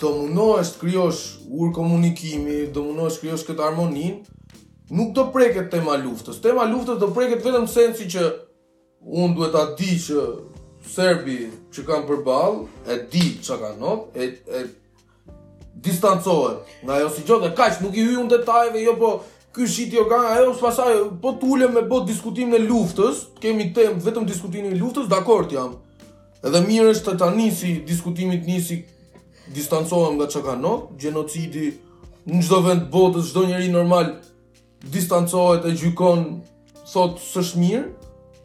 Speaker 2: Do mundohesh të krijosh urë komunikimi, do mundohesh të krijosh këtë harmoninë, nuk do preket tema e luftës. Tema e luftës do preket vetëm në sensin që unë duhet ta di që serbi që kam përballë e di çka ka ndodh, e, e distancohet nga ajo si gjo, dhe kaq nuk i hyj unë detajeve, jo po ky shit jo ka, ajo pastaj po t'ulemi me bo diskutimin e luftës, të kemi temë vetëm diskutimin e luftës, dakord jam. Edhe mirë është të ta nisi diskutimit nisi distancohem nga çka ka nodh, gjenocidi në çdo vend të botës, çdo njeri normal distancohet e gjykon, thotë s'është mirë.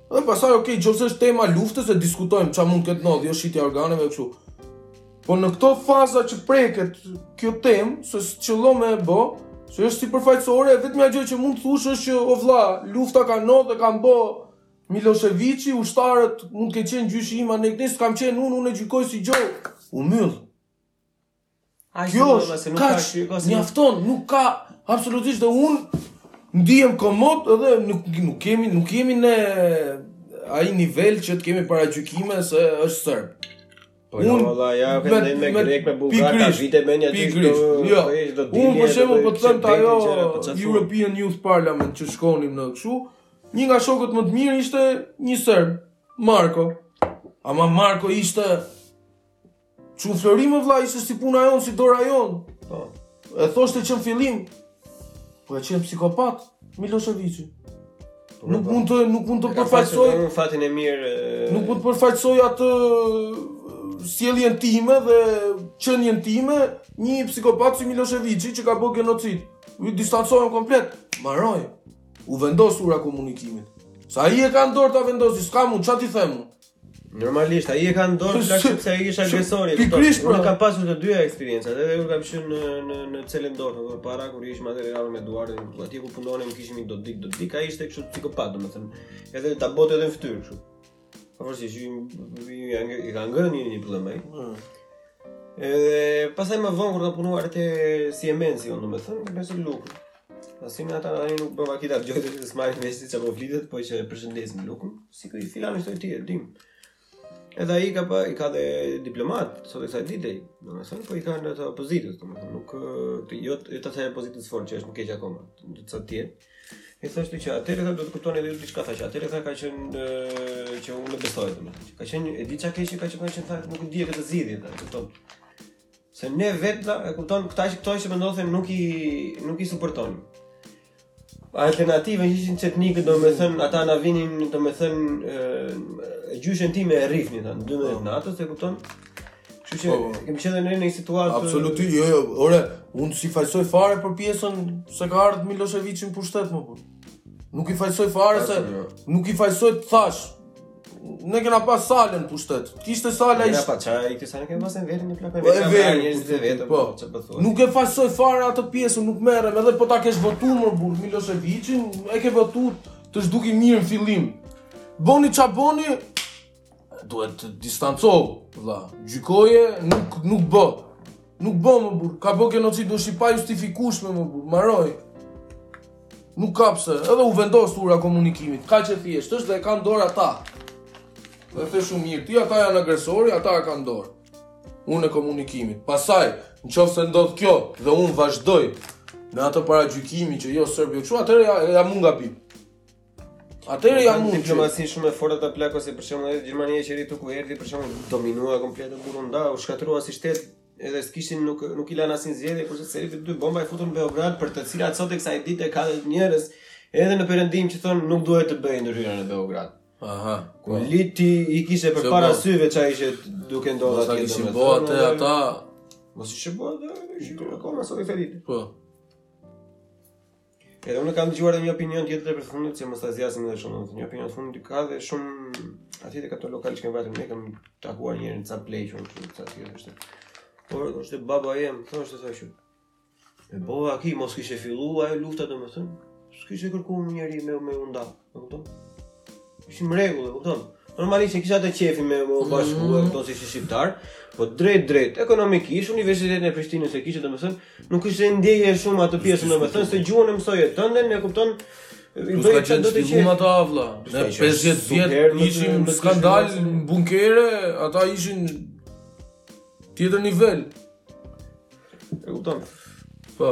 Speaker 2: Dhe pastaj, ok, qoftë se është tema e luftës e diskutojmë ça mund të ketë nodh, jo shitja e organeve e kështu. Po në këto faza që preket kjo temë, se së qëllo me e bo, se është si përfajtësore, e vetmja gjë që mund të thush është që o vlla, lufta ka nodh dhe kam bo Milosheviçi, Ushtarët mund të kenë qenë gjyshi im, ama ne këtu s'kam qenë unë, unë e gjykoj si gjo. U myll.
Speaker 1: Ai
Speaker 2: kjo është, kaq mjafton, nuk ka absolutisht dhe unë ndihem komod edhe nuk nuk kemi nuk jemi në ai nivel që të kemi paragjykime se është serb.
Speaker 1: Po jo, valla, ja,
Speaker 2: me,
Speaker 1: me, me,
Speaker 2: me
Speaker 1: grek, me bullgar, ka vite me një
Speaker 2: atysh
Speaker 1: të...
Speaker 2: Jo, unë për shembull po të them te ajo European Youth Parliament që shkonim ne kështu, Një nga shokët më të mirë ishte një serb, Marko. Ama Marko ishte çun flori më vlla, ishte si puna jonë, si dora jonë.
Speaker 1: Po.
Speaker 2: E thoshte që në fillim, po ai qe një psikopat, Miloševiqi. Po, nuk po. mund të nuk mund të përfaqësoj
Speaker 1: fatin e mirë.
Speaker 2: Nuk mund të përfaqësoj atë sjelljen time dhe qenien time një psikopat si Miloševiqi që ka bë genocid. I distancohem komplet. Maroj. U vendos ura e komunikimit. Se ai e ka në dorë ta vendosi, s'kam unë, ça t'i them unë?
Speaker 1: Normalisht, ai e ka në dorë plak sepse ai është agresori.
Speaker 2: E
Speaker 1: kupton?
Speaker 2: Pikërisht, pra.
Speaker 1: Unë kam pasur të dyja eksperiencat, edhe unë kam qenë në në në celën dorë për para kur ishim atë rrallë me duarën, ku atje ku punonim kishim një Dodik, Dodik, ai ishte kështu psikopat, domethënë. Edhe ta bote edhe në fytyrë kështu. Po prapësi ju ju ata i kanë ngrënë një problem ai. Mm. Edhe pastaj më vonë kur kam punuar te CMC, domethënë, më bësë lukë. Asi me ata ai nuk bëva kita gjojë të smajë me si çapo flitet, po që e përshëndesim Lukën, si ky filan është i tij, dim. Edhe ai ka pa, i ka dhe diplomat, sot e kësaj dite, domethënë, po i kanë ato opozitës, domethënë, nuk të jo të të thënë opozitës fort që është më keq akoma, do të thotë tjetër. E thoshte që atëherë tha do të kuptoni edhe ju diçka thashë, atëherë tha ka qenë që unë besoj domethënë. Ka qenë, e di ça ka qenë, ka qenë, ka qenë, thashë, nuk e di këtë zgjidhje, e kupton. Se ne vetë, dhe, e kupton, këta që këto që mendonin nuk i, nuk i suportonin. Alternativa ishin çetnikë, domethënë, ata na vinin, domethënë, gjyshen time e rrifnin, dhe, në 12 natës, e kupton. Kështu që
Speaker 2: po, po.
Speaker 1: kemi qenë në një situatë
Speaker 2: Absolutisht, jo, jo, ore, unë s'i fajsoj fare për pjesën se ka ardhur Miloševiqi në pushtet mo burr. Nuk i fajsoj fare se
Speaker 1: jo.
Speaker 2: nuk i fajsoj të thash. Ne kena pas Salën në pushtet. Kishte Sala ishte.
Speaker 1: Ne pa çaj, ai kishte kemi pas në verin në plakë.
Speaker 2: Po e vjen
Speaker 1: njerëz të vetëm,
Speaker 2: po
Speaker 1: çfarë po thua.
Speaker 2: Nuk e fajsoj fare atë pjesën, nuk merrem edhe po ta kesh votuar mo burr Miloševiqin, e ke votuar t'u duk mirë në fillim. Boni ça boni, Duhet, distancohu, vëlla. Gjykoje nuk nuk bo. Nuk bo mo burr. Ka bo genocid, do ishte i pajustifikueshëm mo burr. Maroj. Nuk ka pse. Edhe u vendos ura e komunikimit. Kaq e thjeshtë është dhe e kanë dorë ata. Dhe the shumë mirë, ti ata janë agresori, ata e kanë dorë. Urën e komunikimit. Pasaj, në qofë se ndodh kjo, dhe unë vazhdoj, në atë paragjykimin që jo serb jo kështu, atëherë ja, ja mund nga bimë. Atëherë
Speaker 1: janë
Speaker 2: mund
Speaker 1: diplomasi shumë e fortë o plako si për shembull edhe Gjermania që arriti ku erdhi për shembull dominua komplet u nda u shkatrua si shtet edhe s'kishin nuk nuk i lanë asnjë zgjedhje kurse serbit dy bomba i futën në Beograd për të cilat sot e kësaj dite ka njerëz edhe në perëndim që thonë nuk duhet të bëjë ndryshime në Beograd.
Speaker 2: Aha.
Speaker 1: Ku po. Elita i kishte përpara
Speaker 2: po.
Speaker 1: syve çfarë qe duke ndodhur atje.
Speaker 2: Sa
Speaker 1: kishin
Speaker 2: bërë atë ata
Speaker 1: mos i shëbon atë, i shëbon akoma sa i ferit.
Speaker 2: Po.
Speaker 1: Edhe unë kam dëgjuar edhe një opinion tjetër për fundit që mos ta zgjasim edhe shumë, një opinion të fundit ka dhe shumë aty te ato lokale që kam vajtur më kanë takuar një herë ca pleq që unë ta sjell është. Por është baba jem, thoshte sa që. E bo vaki mos kishte filluar ajo lufta domethënë, s'kishte kërkuar njëri me u nda. E kupton? Ishim n'rregull, e kupton? Normalisht e kishte qefi me u mhm. bashku, mm -hmm. këto si shqiptar, po drejt, drejt, ekonomikisht, Universitetin e Prishtinës e kishe, domethënë, nuk është se ndjeje shumë atë pjesën, domethënë, se gjuhën e mësoje tënden, e kupton,
Speaker 2: bëje
Speaker 1: ç'të do
Speaker 2: qefi.
Speaker 1: Nuk
Speaker 2: ata,
Speaker 1: vla, në
Speaker 2: 50
Speaker 1: vjetë
Speaker 2: ishim
Speaker 1: në
Speaker 2: skandal, në bunkere, ata ishin tjetër nivel.
Speaker 1: E kupton?
Speaker 2: Po.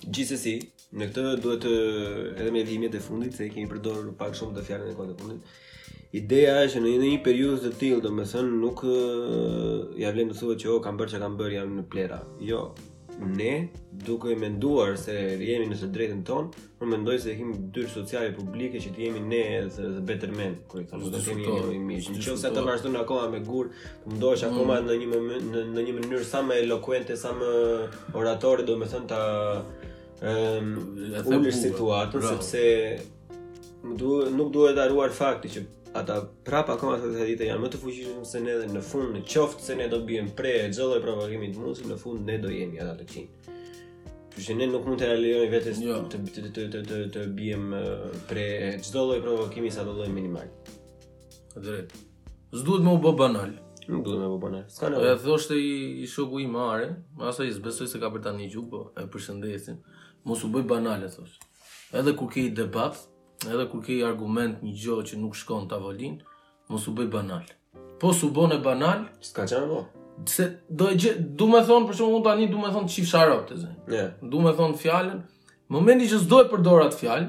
Speaker 1: Gjithsesi, në këtë duhet të edhe me zhvillimet e fundit se e kemi përdorur pak shumë këtë fjalën kohët e fundit. Ideja është në një periudhë të tillë, domethënë nuk ja vlen të thuhet që oh kam bërë çka kam bërë jam në vlera. Jo. Ne duke menduar se jemi në të drejtën tonë, unë mendoj se kemi detyrë sociale publike që të jemi ne edhe better men, kur të kemi një mirë. Në qoftë
Speaker 2: se të
Speaker 1: vazhdojnë akoma me gur, Mundohesh akoma mm. në një moment në, në një mënyrë sa më elokuente, sa më oratore, domethënë ta ëm um,
Speaker 2: ulë
Speaker 1: situatën sepse më duhet nuk duhet harruar fakti që ata prapë akoma sot kësaj dite janë më të fuqishëm se ne dhe në fund në qoftë se ne do biem pre e çdo lloj provokimi të mundshëm në fund ne do jemi ata të këqinjtë. Kështu që ne nuk mund t'i lejojmë vetes
Speaker 2: jo.
Speaker 1: të të të të të, të biem pre çdo lloj provokimi sado lloj minimal.
Speaker 2: Drejt. S'duhet me u bë banal.
Speaker 1: Nuk duhet me u bë banal. S'ka nevojë.
Speaker 2: E thoshte i, i shoku im, aq sa s'besoj se ka për ta nigju, po e përshëndesim. Mos u bëj banal thosh. Edhe kur ke debat, edhe kur ke argument një gjë që nuk shkon në tavolinë, mos u bëj banal. Po s'u bëne banal,
Speaker 1: s'ka çfarë bë.
Speaker 2: Se do e gjë, domethon për shkakun tani domethon çift sharot të zë. Yeah. Domethon fjalën, momenti që s'do e përdorë atë fjalë,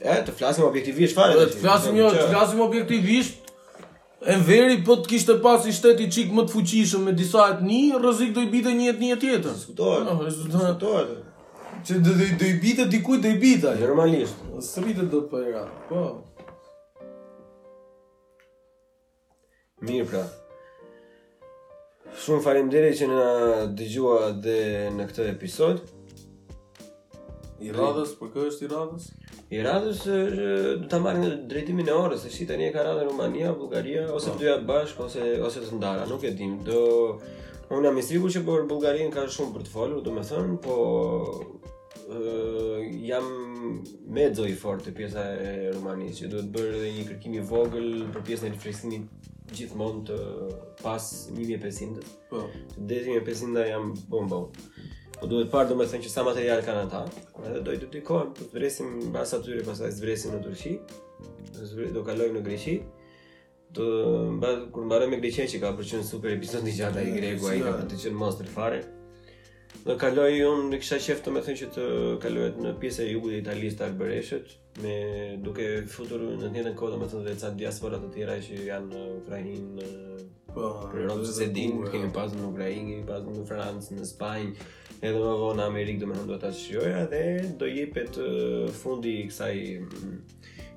Speaker 1: E, të flasim objektivisht fare.
Speaker 2: Të flasim jo, të flasim objektivisht. Enveri po të kishte pas një shtet një çik më të fuqishëm me disa etni, rrezik do i bide një etnie tjetër.
Speaker 1: Diskutohet.
Speaker 2: Ah,
Speaker 1: diskutohet.
Speaker 2: Që do do do i bide dikujt do i bide.
Speaker 1: Normalisht.
Speaker 2: S'diskutohet fare. Po.
Speaker 1: Mirë pra. Shumë faleminderit që na dëgjuat dhe në këtë episod.
Speaker 2: I radhës, për kë është i radhës?
Speaker 1: I radhës do ta marrim në drejtimin e orës, se si tani e ka radhën Rumania, Bullgaria ose të dyja bashkë ose të ndara, nuk e dim. Do unë jam i sigurt që për Bullgarinë ka shumë për të folur, domethënë, po jam mezzo i fortë te pjesa e Rumanisë, që duhet të bëj edhe një kërkim i vogël për pjesën e rifreskimit gjithmonë të pas 1500.
Speaker 2: Po.
Speaker 1: Deri 1500 jam bom bom. Po duhet parë domethënë që sa material kanë ata, edhe do i dedikohem, po zbresim mbas atyre pastaj zbresim në Turqi. Do kalojmë në Greqi. Do mbaj kur mbaroj me Greqinë që ka për të qenë super episod i gjatë ai greku ai ka për të qenë monster fare. Do kaloj unë kisha qejf domethënë që të kaloj në pjesën e jugut të Italisë te arbëreshët me duke futur në të njëjtën kohë domethënë dhe ca diaspora të tjera që janë në Ukrainë
Speaker 2: po
Speaker 1: për rrugë se din që kemi pas në Ukrainë, kemi pas në Francë, në Spanjë, edhe më vonë në Amerikë domethënë do ta shijoj edhe do jepet fundi i kësaj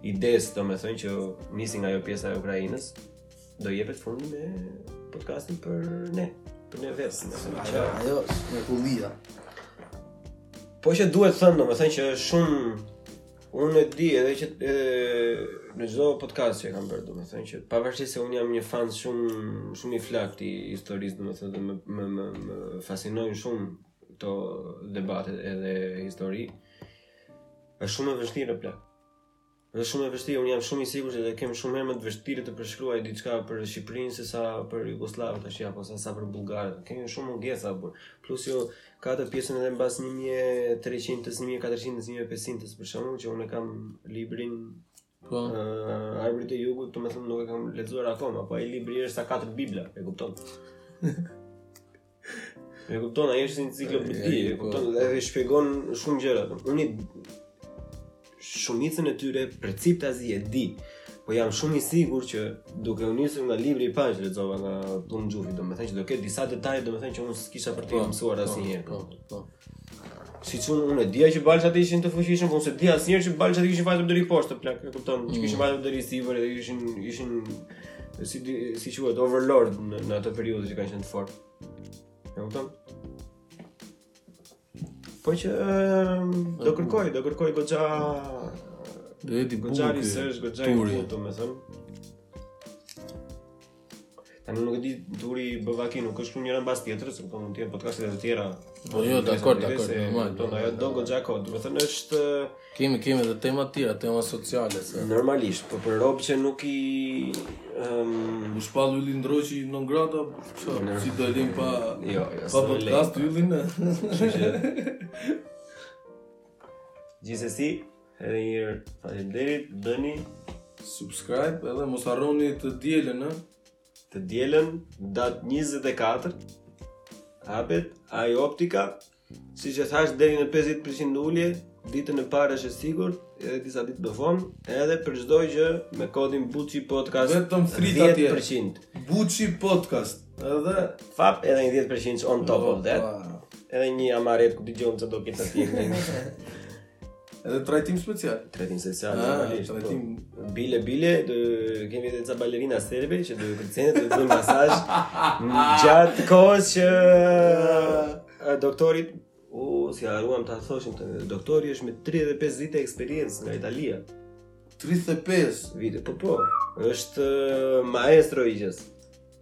Speaker 1: idesë, domethënë që nisi nga ajo pjesa e Ukrainës, do jepet fundi me podcastin për ne, për ne vetë, domethënë. Ajo,
Speaker 2: ajo me kullia.
Speaker 1: Po që duhet thënë, domethënë që është shumë unë e di edhe që e, në çdo podcast që kam bërë, domethënë që pavarësisht se unë jam një fans shumë shumë i flaktë i historisë, domethënë dhe më më më, më fascinojnë shumë këto debatet edhe histori. Është shumë e vështirë plak. Është shumë e vështirë, unë jam shumë i sigurt se e kem shumë herë më të vështirë të përshkruaj diçka për Shqipërinë se sa për Jugosllavët tash apo sa sa për Bullgarët. Kemi shumë mungesa apo. Plus jo ka atë pjesën edhe mbas 1300-s, 1400-s, 1500-s për shembull që unë e kam librin
Speaker 2: Po.
Speaker 1: Uh, Arbrit e jugut, domethënë nuk e kam lexuar akoma, po ai libri është sa 4 bibla, e kupton? e kupton, ai është enciklopedi, e kupton, edhe shpjegon shumë gjëra. Unë shumicën e tyre përciptazi e di, po jam shumë i sigurt që duke u nisur nga libri i parë që lexova nga Pëllumb Xhufi, domethënë që do ketë disa detaje domethënë që unë s'kisha për të po, mësuar po, asnjëherë.
Speaker 2: Po, po.
Speaker 1: Siç unë e dija që Balshajt ishin të fuqishëm, po s'e dija asnjëherë që Balshajt kishin vajtë deri poshtë, plak, e kupton, mm. që kishin vajtë deri sipër dhe ishin ishin si si quhet overlord në, në atë periudhë që kanë qenë të fortë. E kupton? Po që ehm, do kërkoj, do kërkoj goxha
Speaker 2: do jetë
Speaker 1: i
Speaker 2: bukur.
Speaker 1: Goxha i
Speaker 2: sësh, goxha i
Speaker 1: bukur, domethënë. Tani nuk e di dy riblack nuk është shumë njëra mbas tjetrës, apo mund të jenë podcaste të tjera.
Speaker 2: Po jo, dakor, dakor, normal.
Speaker 1: Do ajo do goxha kohë, do të thënë është
Speaker 2: kemi kemi edhe tema të tjera, tema sociale se.
Speaker 1: Normalisht, po për rob që nuk i ëm um,
Speaker 2: u shpall Ylli Ndroçi non grata, çka no. si do e dimë pa
Speaker 1: jo, jo,
Speaker 2: pa podcast Yllin.
Speaker 1: Gjithsesi, Edhe një herë faleminderit, bëni
Speaker 2: subscribe edhe mos harroni të dielën, ë.
Speaker 1: Të dielën datë 24 hapet ai optika siç e thashë deri në 50% ulje ditën e parë është e sigurt, edhe disa ditë më vonë, edhe për çdo gjë me kodin Buçi Podcast
Speaker 2: vetëm thuajeni atje.
Speaker 1: 10%.
Speaker 2: Buçi Podcast. Edhe
Speaker 1: fap edhe një 10% on top of that. Edhe një amaret kush e di çfarë se do ketë atje.
Speaker 2: Edhe trajtim special.
Speaker 1: Trajtim special,
Speaker 2: ah,
Speaker 1: normalisht. Po.
Speaker 2: Trajtim
Speaker 1: po. bile bile, do kemi edhe ca balerina serbe që do kërcejnë të bëjnë masazh gjatë kohës që ah. doktorit u oh, se harruam ta thoshim që doktori është me 35 vite eksperiencë nga Italia.
Speaker 2: 35
Speaker 1: vite, po po. Është eh, maestro i gjësë.